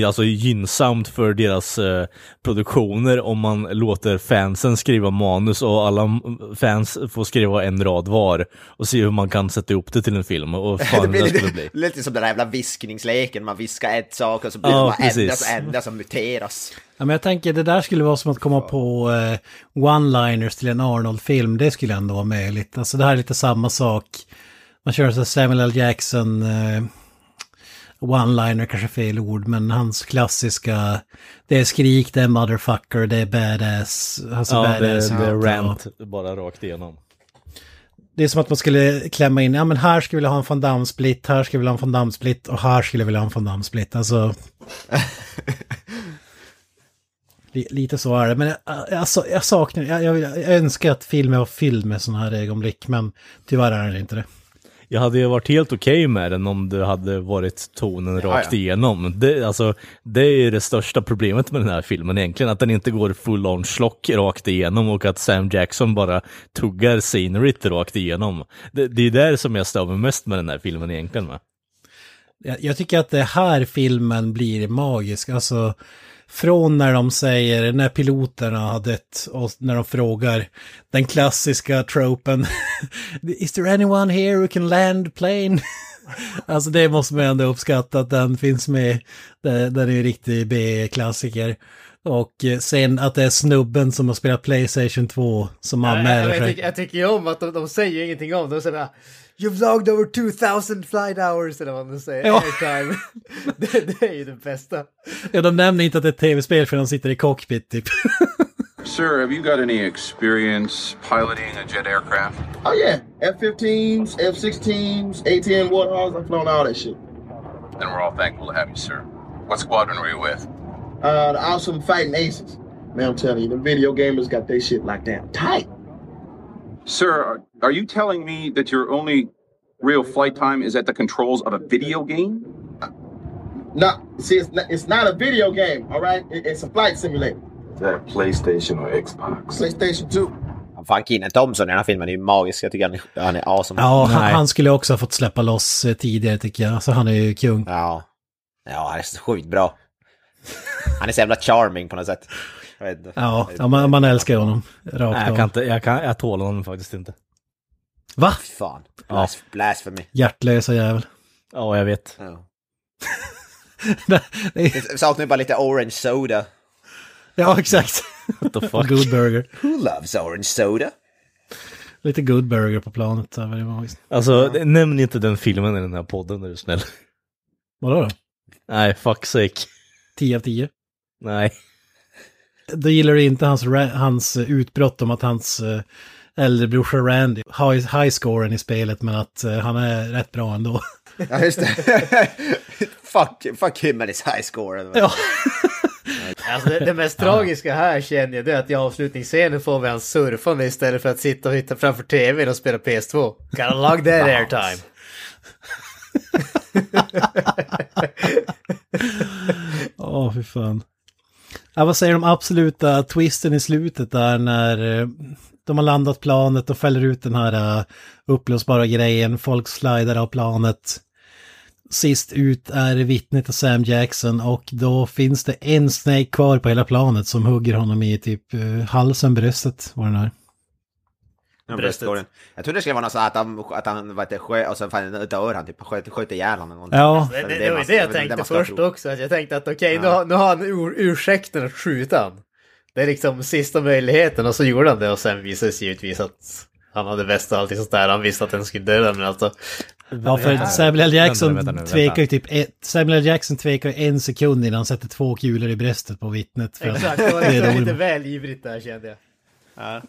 alltså gynnsamt för deras eh, produktioner om man låter fansen skriva manus och alla fans får skriva en rad var och se hur man kan sätta ihop det till en film och det fan blir det skulle lite, bli. lite som den där jävla viskningsleken, man viskar ett sak och så blir Ja, det bara ändras och ändras och muteras. Ja, men jag tänker det där skulle vara som att komma på eh, one-liners till en Arnold-film. Det skulle ändå vara möjligt. Alltså det här är lite samma sak. Man kör så Samuel L. Jackson eh, one-liner, kanske fel ord, men hans klassiska det är skrik, det är motherfucker, det är badass. Alltså Ja, det, badass det är ut, rant bara rakt igenom. Det är som att man skulle klämma in, ja men här skulle jag vilja ha en Van Damme-split, här skulle jag vilja ha en Van Damme-split och här skulle jag vilja ha en Van Damme-split. Alltså... Li- Lite så är det, men jag, jag, sa- jag saknar, jag, jag, jag önskar att filmen var fylld med sådana här ögonblick, men tyvärr är det inte det. Jag hade ju varit helt okej med den om det hade varit tonen rakt ja. igenom. Det, alltså, det är ju det största problemet med den här filmen egentligen, att den inte går full on schlock rakt igenom och att Sam Jackson bara tuggar sceneryt rakt igenom. Det, det är där som jag stör mig mest med den här filmen egentligen. Med. Jag, jag tycker att det här filmen blir magisk, alltså från när de säger, när piloterna har dött och när de frågar den klassiska tropen Is there anyone here who can land plane? alltså det måste man ändå uppskatta att den finns med. Den är ju en riktig B-klassiker. Och eh, sen att det är snubben som har spelat Playstation 2 som Jag, anmäler jag, sig. tycker, jag tycker ju om att de, de säger ingenting om det. De säger You've logged over 2000 flight hours eller vad de säger. Ja. Airtime. det, det är ju det bästa. Ja, de nämner inte att det är ett tv-spel för de sitter i cockpit typ. Sir, have you got any experience piloting a jet aircraft? Oh yeah, F-15s, F-16s, A-10 Warthogs. I've flown all that shit. Then we're all thankful to have you, sir. What squadron were you with? Uh, the awesome fighting aces. Man, I'm telling you, the video gamers got their shit locked down tight. Sir, are, are you telling me that your only real flight time is at the controls of a video game? No, see, it's not, it's not a video game, all right? It- it's a flight simulator. Is that PlayStation or Xbox? PlayStation 2. Fan, Keenan Thompson i den här filmen är ju magisk. Jag tycker han är, han är awesome. Ja, han, Nej. han skulle också ha fått släppa loss eh, tidigare tycker jag. Alltså han är ju kung. Ja. Ja, han är så sjukt bra. Han är så jävla charming på något sätt. Jag vet inte. Ja, ja man, man älskar ju honom. Rakt Nej, jag kan inte, jag, kan, jag tål honom faktiskt inte. Va? Fy fan. Blas, blasphemy. Hjärtlösa jävel. Ja, jag vet. Ja. Det- saknar ju bara lite orange soda. ja, exakt. What the fuck? Good burger. Who loves orange soda? Lite good burger på planet. Alltså, nämn inte den filmen i den här podden är du snäll. Vadå då? Nej, fuck sake. 10 av 10. Nej. Då gillar du inte hans, hans eh, utbrott om att hans uh, äldrebrorsa Randy har ju high scoren i spelet men att eh, han är rätt bra ändå. Ja, just det. fuck, fuck him and his high score. ja. Alltså det, det mest tragiska här känner jag det är att i avslutningsscenen får vi han surfande istället för att sitta och hitta framför tvn och spela PS2. Gotta log that airtime. Åh, fy fan. Ja, vad säger de absoluta twisten i slutet där när eh, de har landat planet och fäller ut den här eh, upplösbara grejen, folk slidar av planet. Sist ut är vittnet och Sam Jackson och då finns det en Snake kvar på hela planet som hugger honom i typ eh, halsen, bröstet, vad den är. Ja, Bröstet. Jag trodde det skulle vara något så att han, att han vad heter, det, sköt, och sen fan dör han typ, sköt, sköt ihjäl honom. Ja, Det, det, är det var ju det jag det tänkte ska först tro. också. Att jag tänkte att okej, nu, Ja. har, nu har han ur, ursäkten att skjuta han. Det är liksom sista möjligheten och så gjorde han det och sen visade det sig givetvis att han hade väst och allting sånt där. Han visste att den skulle döda men alltså. Ja, för Samuel L. Jackson Vänta nu, vänta nu, tvekar ju typ ett, Samuel L. Jackson tvekar en sekund innan han sätter två kulor i bröstet på vittnet. Exakt, det var det är liksom lite väl ivrigt där kände jag.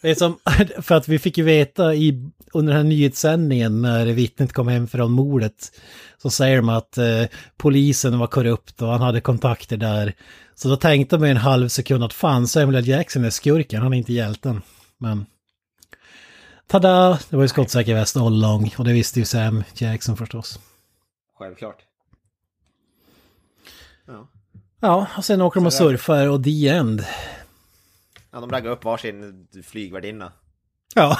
Det är som, för att vi fick ju veta i, under den här nyhetssändningen när vittnet kom hem från mordet. Så säger de att eh, polisen var korrupt och han hade kontakter där. Så då tänkte man en halv sekund att fan Samuel L. Jackson är skurken, han är inte hjälten. Men... Tada! Det var ju skottsäker väst all along och det visste ju Sam Jackson förstås. Självklart. Ja, och sen åker de och surfar och the end. Ja, de raggar upp varsin flygvärdinna. Ja,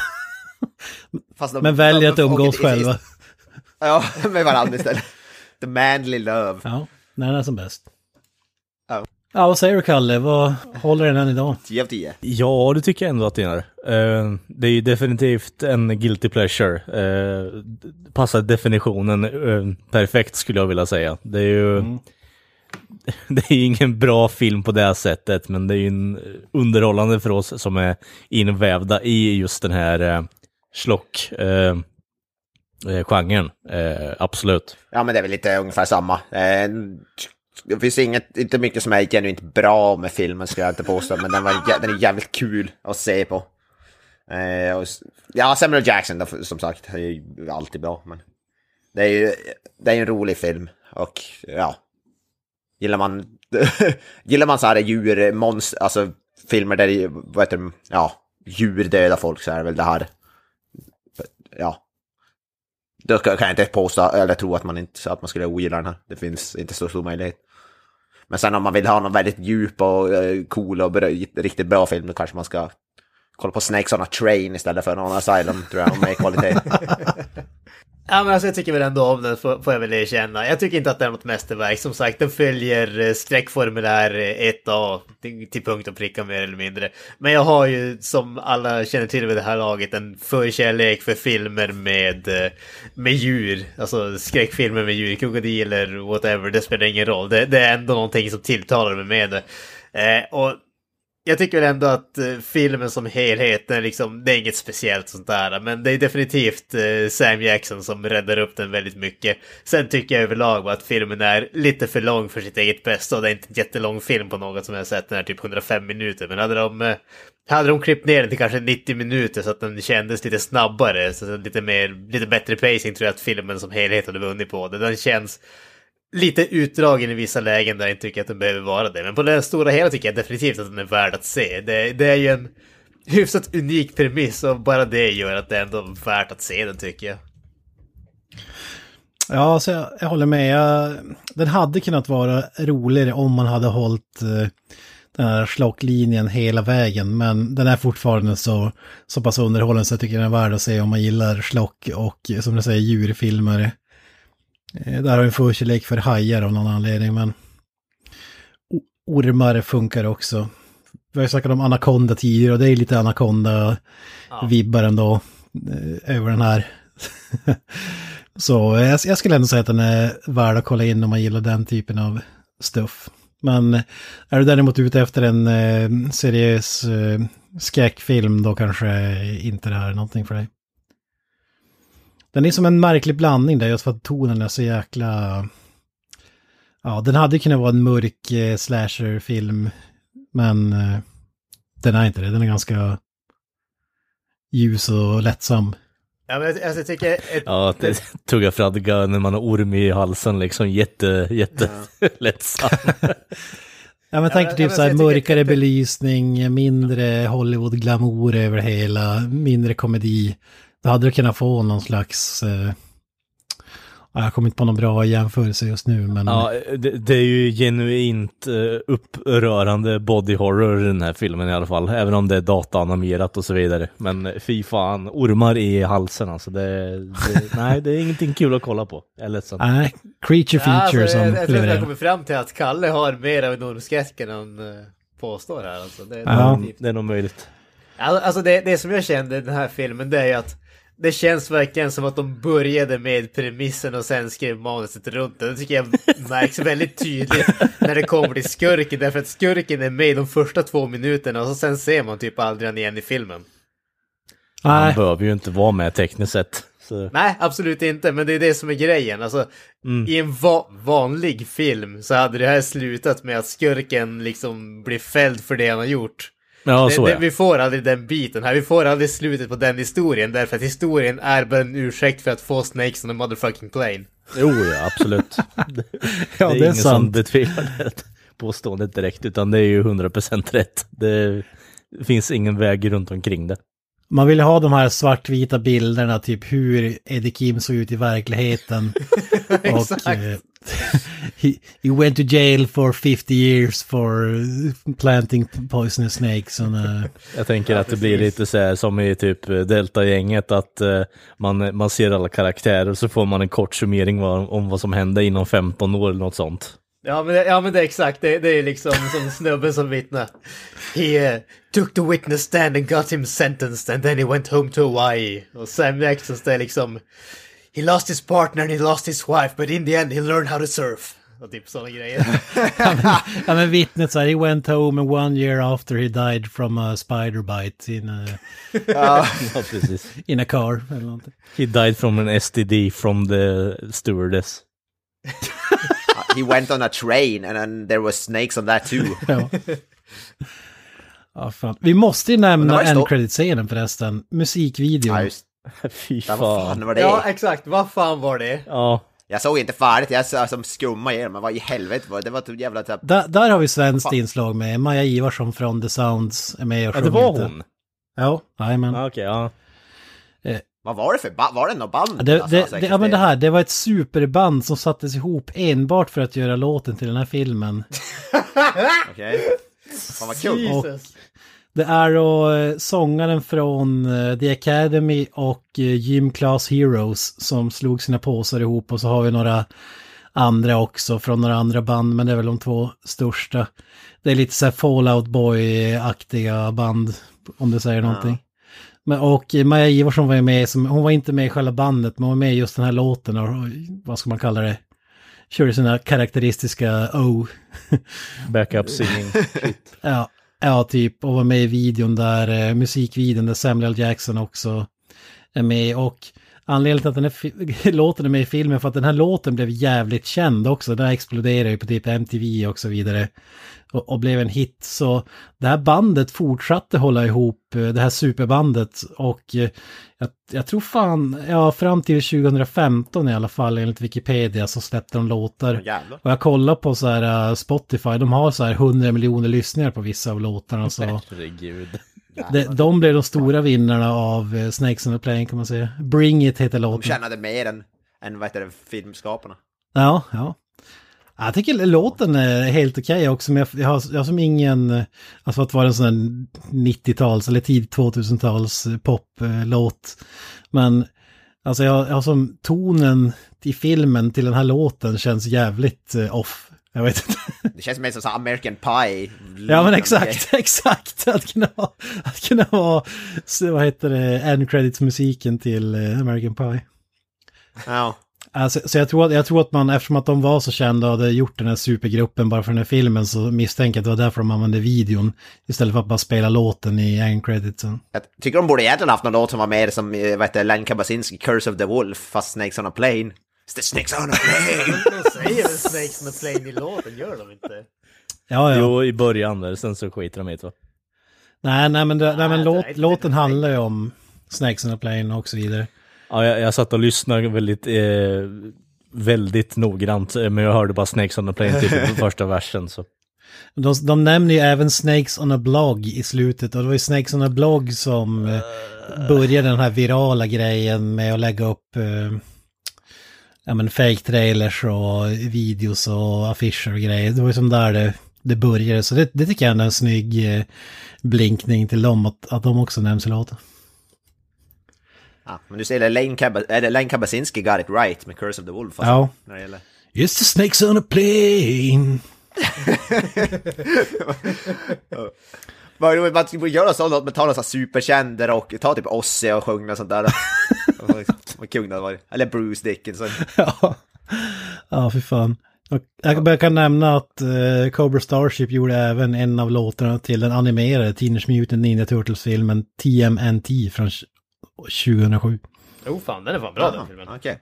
Fast de, men väljer de- att umgås och- själva. Ja, med varandra istället. The manly love. Ja, när den är som bäst. Ja. Ja, vad säger du Kalle? Vad håller den än idag? 10 av 10. Ja, det tycker jag ändå att det gör. Eh, det är ju definitivt en guilty pleasure. Uh, passar definitionen eh, perfekt skulle jag vilja säga. Det är ju det är ju ingen bra film på det sättet, men det är ju en underhållande för oss som är invävda i just den här eh, slock eh, eh, genren. Eh, absolut. Ja, men det är väl lite ungefär samma. Eh, det finns inget, inte mycket som är genuint bra med filmen ska jag inte påstå, men den, var, den är jävligt kul att se på. Eh, och, ja, Samuel Jackson då, som sagt, är ju alltid bra, men det är ju det är ju en rolig film och ja, gillar man, gillar man så här djur, monster, alltså filmer där vad heter det, ja, djur dödar folk så är det väl det här, ja. Då kan jag inte påstå, eller tro att man inte att man skulle ogilla den här. Det finns inte så stor möjlighet. Men sen om man vill ha någon väldigt djup och eh, cool och riktigt bra film, då kanske man ska kolla på Snakes on a Train istället för någon Asylum, tror jag, med kvalitet. Ja men alltså jag tycker väl ändå om den får, får jag väl erkänna. Jag tycker inte att det är något mästerverk. Som sagt, den följer eh, skräckformulär eh, 1A till, punkt och pricka mer eller mindre. Men jag har ju som alla känner till vid det här laget en förkärlek för filmer med, eh, med djur. Alltså skräckfilmer med djur, krokodiler, whatever, det spelar ingen roll. Det, det är ändå någonting som tilltalar mig med det. Eh, och jag tycker väl ändå att eh, filmen som helhet, är liksom, det är inget speciellt sånt där. Men det är definitivt eh, Sam Jackson som räddar upp den väldigt mycket. Sen tycker jag överlag att filmen är lite för lång för sitt eget bästa. Och det är inte en jättelång film på något som jag har sett. Den är typ 105 minuter. Men hade de, eh, hade de klippt ner den till kanske 90 minuter så att den kändes lite snabbare, så lite, mer, lite bättre pacing tror jag att filmen som helhet hade vunnit på. Den känns lite utdragen i vissa lägen där jag inte tycker att den behöver vara det. Men på det stora hela tycker jag definitivt att den är värd att se. Det, det är ju en hyfsat unik premiss och bara det gör att det är ändå värt att se den tycker jag. Ja, så jag, jag håller med. Jag, den hade kunnat vara roligare om man hade hållit eh, den här slocklinjen hela vägen. Men den är fortfarande så, så pass underhållande så jag tycker den är värd att se om man gillar slock och som du säger djurfilmer. Eh, där har vi en förkärlek för hajar av någon anledning, men ormar funkar också. Vi har ju snackat om Anaconda tidigare och det är lite Anaconda-vibbar ändå eh, över den här. Så jag, jag skulle ändå säga att den är värd att kolla in om man gillar den typen av stuff. Men är du däremot ute efter en eh, seriös eh, skräckfilm då kanske inte det här är någonting för dig. Den är som en märklig blandning där just för att tonen är så jäkla... Ja, den hade kunnat vara en mörk eh, slasherfilm, men eh, den är inte det. Den är ganska ljus och lättsam. Ja, men alltså, jag tycker... Ett, Ja, det tugga fradga när man har orm i halsen liksom jätte, jätte lättsam. Ja men tänk typ ja, men så här jag tycker- mörkare belysning, mindre Hollywood-glamour över hela, mindre komedi. Då hade du kunnat få någon slags... Eh, ja, jag kommer inte på någon bra jämförelse just nu men... Ja, det, det är ju genuint uh, upprörande body horror i den här filmen i alla fall. Även om det är dataanimerat och så vidare. Men eh, fy fan, ormar i halsen alltså. Det, det, nej, det är ingenting kul att kolla på. Jag är ledsen. Nej, creature Ja, alltså, feature som jag, jag tror att jag kommer fram till att Kalle har mer av en ormskräck än han eh, påstår här. Alltså. Det, Ja. definitivt. Det är nog möjligt. Alltså alltså det, det som jag kände i den här filmen det är ju att det känns verkligen som att de började med premissen och sen skrev manuset runt det. Det tycker jag märks väldigt tydligt när det kommer till skurken. Därför att skurken är med de första två minuterna och så sen ser man typ aldrig han igen i filmen. Han Nej, behöver ju inte vara med tekniskt sett. Så. Nej, absolut inte, men det är det som är grejen. Alltså, I en va vanlig film så hade det här slutat med att skurken liksom blir fälld för det han har gjort. Ja, det, så det, vi får aldrig den biten här, vi får aldrig slutet på den historien därför att historien är bara en ursäkt för att få Snakes on a motherfucking plane. Jo, ja, absolut. ja, det är, det är ingen som sant. betvivlar det påståendet direkt, utan det är ju 100% rätt. Det finns ingen väg runt omkring det. Man vill ha de här svartvita bilderna, typ hur Eddie Kim såg ut i verkligheten. Exakt. Och, eh, he, he went to jail for 50 years for planting poisonous snakes. And, uh, Jag tänker Ja, att det blir lite så här som i typ eh, Delta-gänget, att eh, man, man ser alla karaktärer och så får man en kort summering om vad som hände inom 15 år eller något sånt. Ja men, ja men det är exakt, det, det är liksom som snubben som vittnar. He uh, took the witness stand and got him sentenced and then he went home to Hawaii. Och Sam Jackson det är liksom He lost his partner and he lost his wife but in the end he learned how to surf. Och typ sådana grejer. ja men vittnet sa he went home and one year after he died from a spider bite in a, Ja, precis. in a car. Eller någonting. He died from an STD from the stewardess. He went on a train and then there was snakes on that too. Ja. Ja, fan. Vi måste ju nämna en credit-scenen förresten. Musikvideon. Ja, just Fy ja, vad fan fan. var det? ja exakt, vad fan var det? Ja, Jag såg inte färdigt, jag sa som skumma igenom, men vad i helvete var det? Det var typ jävla typ... Där, där har vi svenskt inslag med. Maja Ivarsson från The Sounds är med och ja det var lite. hon. Ja, jajamän. Ja, Okej, ja. Vad var det för ba- Var det något band? Det, Alltså, det, det, ja men det här, det var ett superband som sattes ihop enbart för att göra låten till den här filmen. Okej. Fan vad kul. Jesus. Det är då eh, sångaren från eh, The Academy och eh, Gym Class Heroes som slog sina påsar ihop och så har vi några andra också från några andra band men det är väl de två största. Det är lite så här Fallout Boy-aktiga band om det säger någonting. Men, och Maja Ivarsson var ju med, som, hon var inte med i själva bandet men hon var med i just den här låten och, vad ska man kalla det? Körde sina karaktäristiska O. Backup singing. Ja, ja, typ. Och var med i videon där, eh, musikvideon där Samuel L. Jackson också är med. Och anledningen till att den här låten är med i filmen för att den här låten blev jävligt känd också. Den exploderade ju på typ MTV och så vidare. Och, och blev en hit. Så det här bandet fortsatte hålla ihop, eh, det här superbandet. Och eh, jag, jag tror fan, ja fram till 2015 i alla fall enligt Wikipedia så släppte de låtar. Jävlar. Och jag kollar på så här uh, Spotify, de har så här 100 miljoner lyssningar på vissa av låtarna. Så Herregud. De, de blev de stora vinnarna av uh, Snakes on the Plane kan man säga. Bring It heter De låten. tjänade mer än, än vad heter det, filmskaparna. Ja, ja. Jag tycker låten är helt okej också, men jag, jag, har, jag har som ingen, eh, alltså att vara en sån här 90-tals eller tidigt 2000-tals eh, poplåt. Men alltså jag, jag har som tonen i filmen till den här låten känns jävligt eh, off. Jag vet inte. Det känns mer som så American Pie. Ja men exakt, exakt. Att kunna att kunna vara, vad heter det, end credits musiken till eh, American Pie. Ja. Alltså, så jag tror, att, jag tror att man, eftersom att de var så kända och hade gjort den här supergruppen bara för den här filmen så misstänker jag att det var därför de använde videon istället för att bara spela låten i end creditsen. Jag tycker de borde egentligen haft någon låt som var mer som, eh, vad heter Len Kabasinski, Curse of the Wolf, fast Snakes on a Plane. The Snakes on a Plane! De säger väl Snakes on a plane i låten, gör de inte? Ja, ja. Jo, i början där, sen så skiter de i det va? Nej, nej men, det, nej, men Nej, låt, låten handlar ju om Snakes on a Plane och så vidare. Ja, jag, jag satt och lyssnade väldigt, eh, väldigt noggrant, eh, men jag hörde bara Snakes on the Plane typ på första versen. Så. De, de nämner ju även Snakes on a blog i slutet och det var ju Snakes on a blog som eh, började den här virala grejen med att lägga upp eh, ja, men fake trailers och videos och affischer och grejer. Det var ju som där det, det började så det, det tycker jag är en snygg eh, blinkning till dem att, att de också nämns i låten. Ja, men du säger det Len Kabasinski got it right med Curse of the Wolf. alltså, Ja. När det gäller. It's the Snakes on a plane. Roligt, man borde göra sånt, man tar någon sån superkänd och ta typ Ozzy och sjunga sånt där. Vad kung det hade varit. Eller Bruce Dickinson. Ja, ja för fan. Och jag kan nämna att eh, Cobra Starship gjorde även en av låtarna till den animerade Teenage Mutant Ninja Turtles-filmen TMNT från 2007. Oh fan, den är fan bra den filmen. Okej.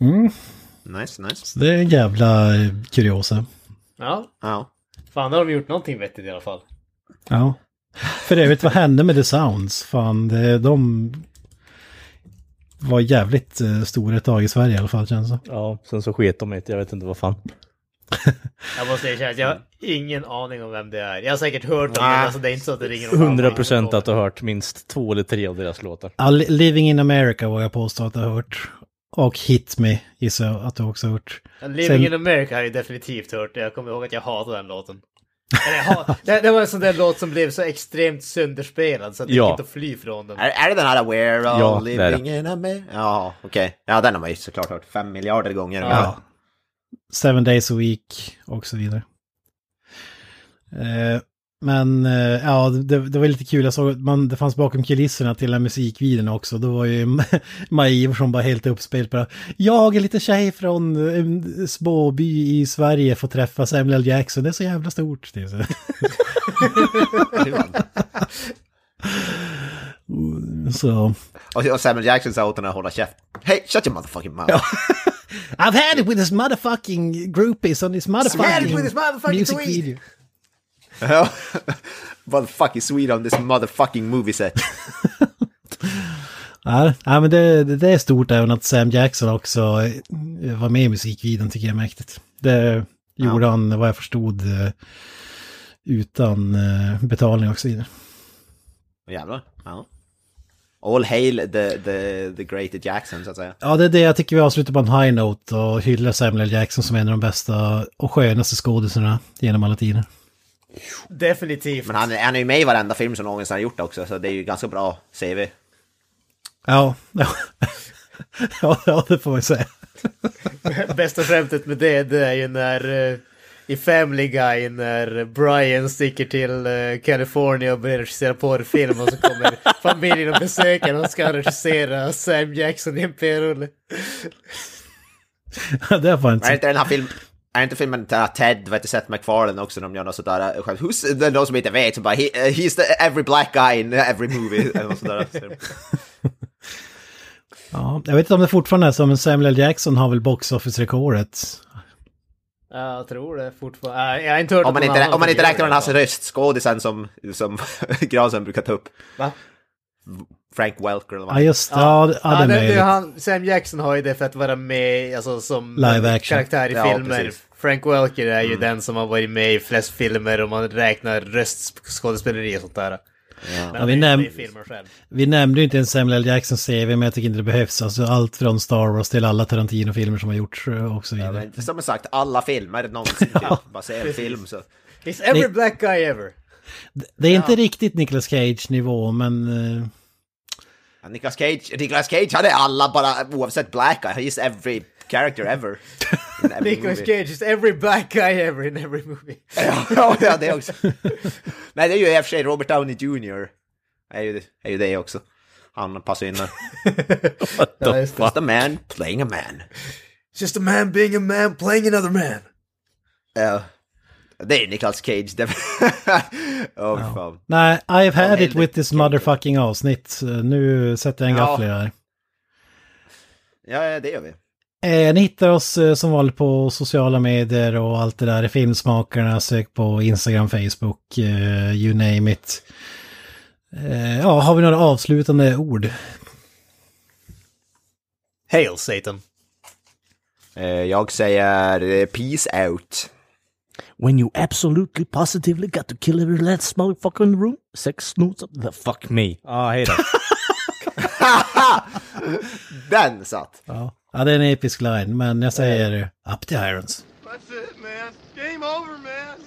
Mm. Nice, nice. Så det är en jävla eh, kuriosa. Ja, Ja. fan då har de gjort någonting vettigt i alla fall. Ja. För övrigt, vad hände med The Sounds? Fan, det, de var jävligt eh, stora ett tag i Sverige i alla fall känns det. Ja, sen så sket de i det. Jag vet inte vad fan. Jag måste erkänna att jag har ingen aning om vem det är. Jag har säkert hört om det, men alltså det är inte så att det ringer någon 100 annan. procent att du har hört minst två eller tre av deras låtar. Ja, Li- Living in America var jag påstå att jag har hört. Och Hit Me gissar jag att du också har hört. Living Sen- in America har jag definitivt hört. Jag kommer ihåg att jag hatade den låten. Det, det var en sån där låt som blev så extremt sönderspelad så att det Ja. gick inte att fly från den. Är, är det den här We're all Ja, living in a me? Ja, okej. Ja, den har man ju såklart hört fem miljarder gånger. Ja. Seven Days a Week och så vidare. Eh, men eh, ja, det, det var lite kul. Jag såg att man, det fanns bakom kulisserna till den musikvideon också. Då var ju Maj Iversson bara helt uppspelt bara. Jag är lite tjej från en småby i Sverige får träffa Samuel L. Jackson. Det är så jävla stort. typ. Så. Och, och Samuel Jackson sa åt henne att hålla käft. Hey, shut your motherfucking mouth. I've had it with this motherfucking groupies on this motherfucking, this motherfucking music tweet. video. Ja. motherfucking sweet on this motherfucking movie set. Ja, ja men det, det, det är stort även att Sam Jackson också eh, var med i musikvideon tycker jag är mäktigt. Det gjorde han, vad jag förstod, eh, utan eh, betalning och så vidare. Jävlar. Ja. All hail the, the, the great Jackson, så att säga. Ja, det är det jag tycker vi avslutar på en high note och hyllar Samuel. Jackson som en av de bästa och skönaste skådisarna genom alla tider. Definitivt. Men han, är- han är ju med i varenda film som någonsin har gjort också, så det är ju ganska bra CV. Ja, ja, ja, det får man säga. Bästa skämtet med det, det är ju när eh, i Family Guy när Brian sticker till eh, California och börjar regissera porrfilm och så kommer familjen och besöker och ska regissera Sam Jackson i en p-rulle. det är fan inte inte den här film... Är inte filmen Ted, vet du, Seth MacFarlane också, de gör något sådär, eh, who's, någon som inte vet, så bara, he, uh, he's the every black guy in every movie, eller något sådär. Ja, jag vet inte om det fortfarande är så, men Samuel L. Jackson har väl box office-rekordet. Ja, Jag tror det fortfarande. Jag har inte hört Om man inte, om man inte som räknar den här det. röstskådisen som, som Granström brukar ta upp. Va? Frank Welker eller vad Ja, just. Ja, ja, det Ja, är det, det, han, Sam Jackson har ju det för att vara med alltså, som Live action. karaktär i Ja, filmer. precis. Frank Welker är ju den som har varit med i flest filmer om man räknar röstskådespeleri och sånt där. Ja, vi, näm vi nämnde ju inte ens Samuel L. Jacksons CV, men jag tycker inte det behövs. Alltså allt från Star Wars till alla Tarantino-filmer som har gjorts eh, och så Ja, vidare. men som sagt, alla filmer någonsin, typ. bara se en film så. He's every Ni- black guy ever. Det är inte riktigt Nicolas Cage-nivå, men... Ja, Nicolas Cage, Nicolas Cage hade alla bara, oavsett black guy, he's every character ever. Nicolas movie. Cage is every black guy ever in every movie. ja, ja, det också. Nej, det är ju i och för sig Robert Downey Jr. Är ju, är ju det också. Han passar in där. Ja, just det. Just a man playing a man. Just a man being a man playing another man. Ja. Det är Nicolas Cage. det- Åh, fan. Nej, I've had it with this motherfucking avsnitt. Nu sätter jag en Ja. gaffel här. Ja, ja, det gör vi. Eh, ni hittar oss eh, som vanligt på sociala medier och allt det där. Filmsmakarna, sök på Instagram, Facebook, eh, you name it. Eh, ja, har vi några avslutande ord? Hail Satan. Eh, Jag säger eh, peace out. When you absolutely positively got to kill every last motherfucker in the room? Sex notes? The fuck me. Ja, hej då. Den satt. Ja. ja, det är en episk line, men jag säger up the irons. That's it, man. Game over, man.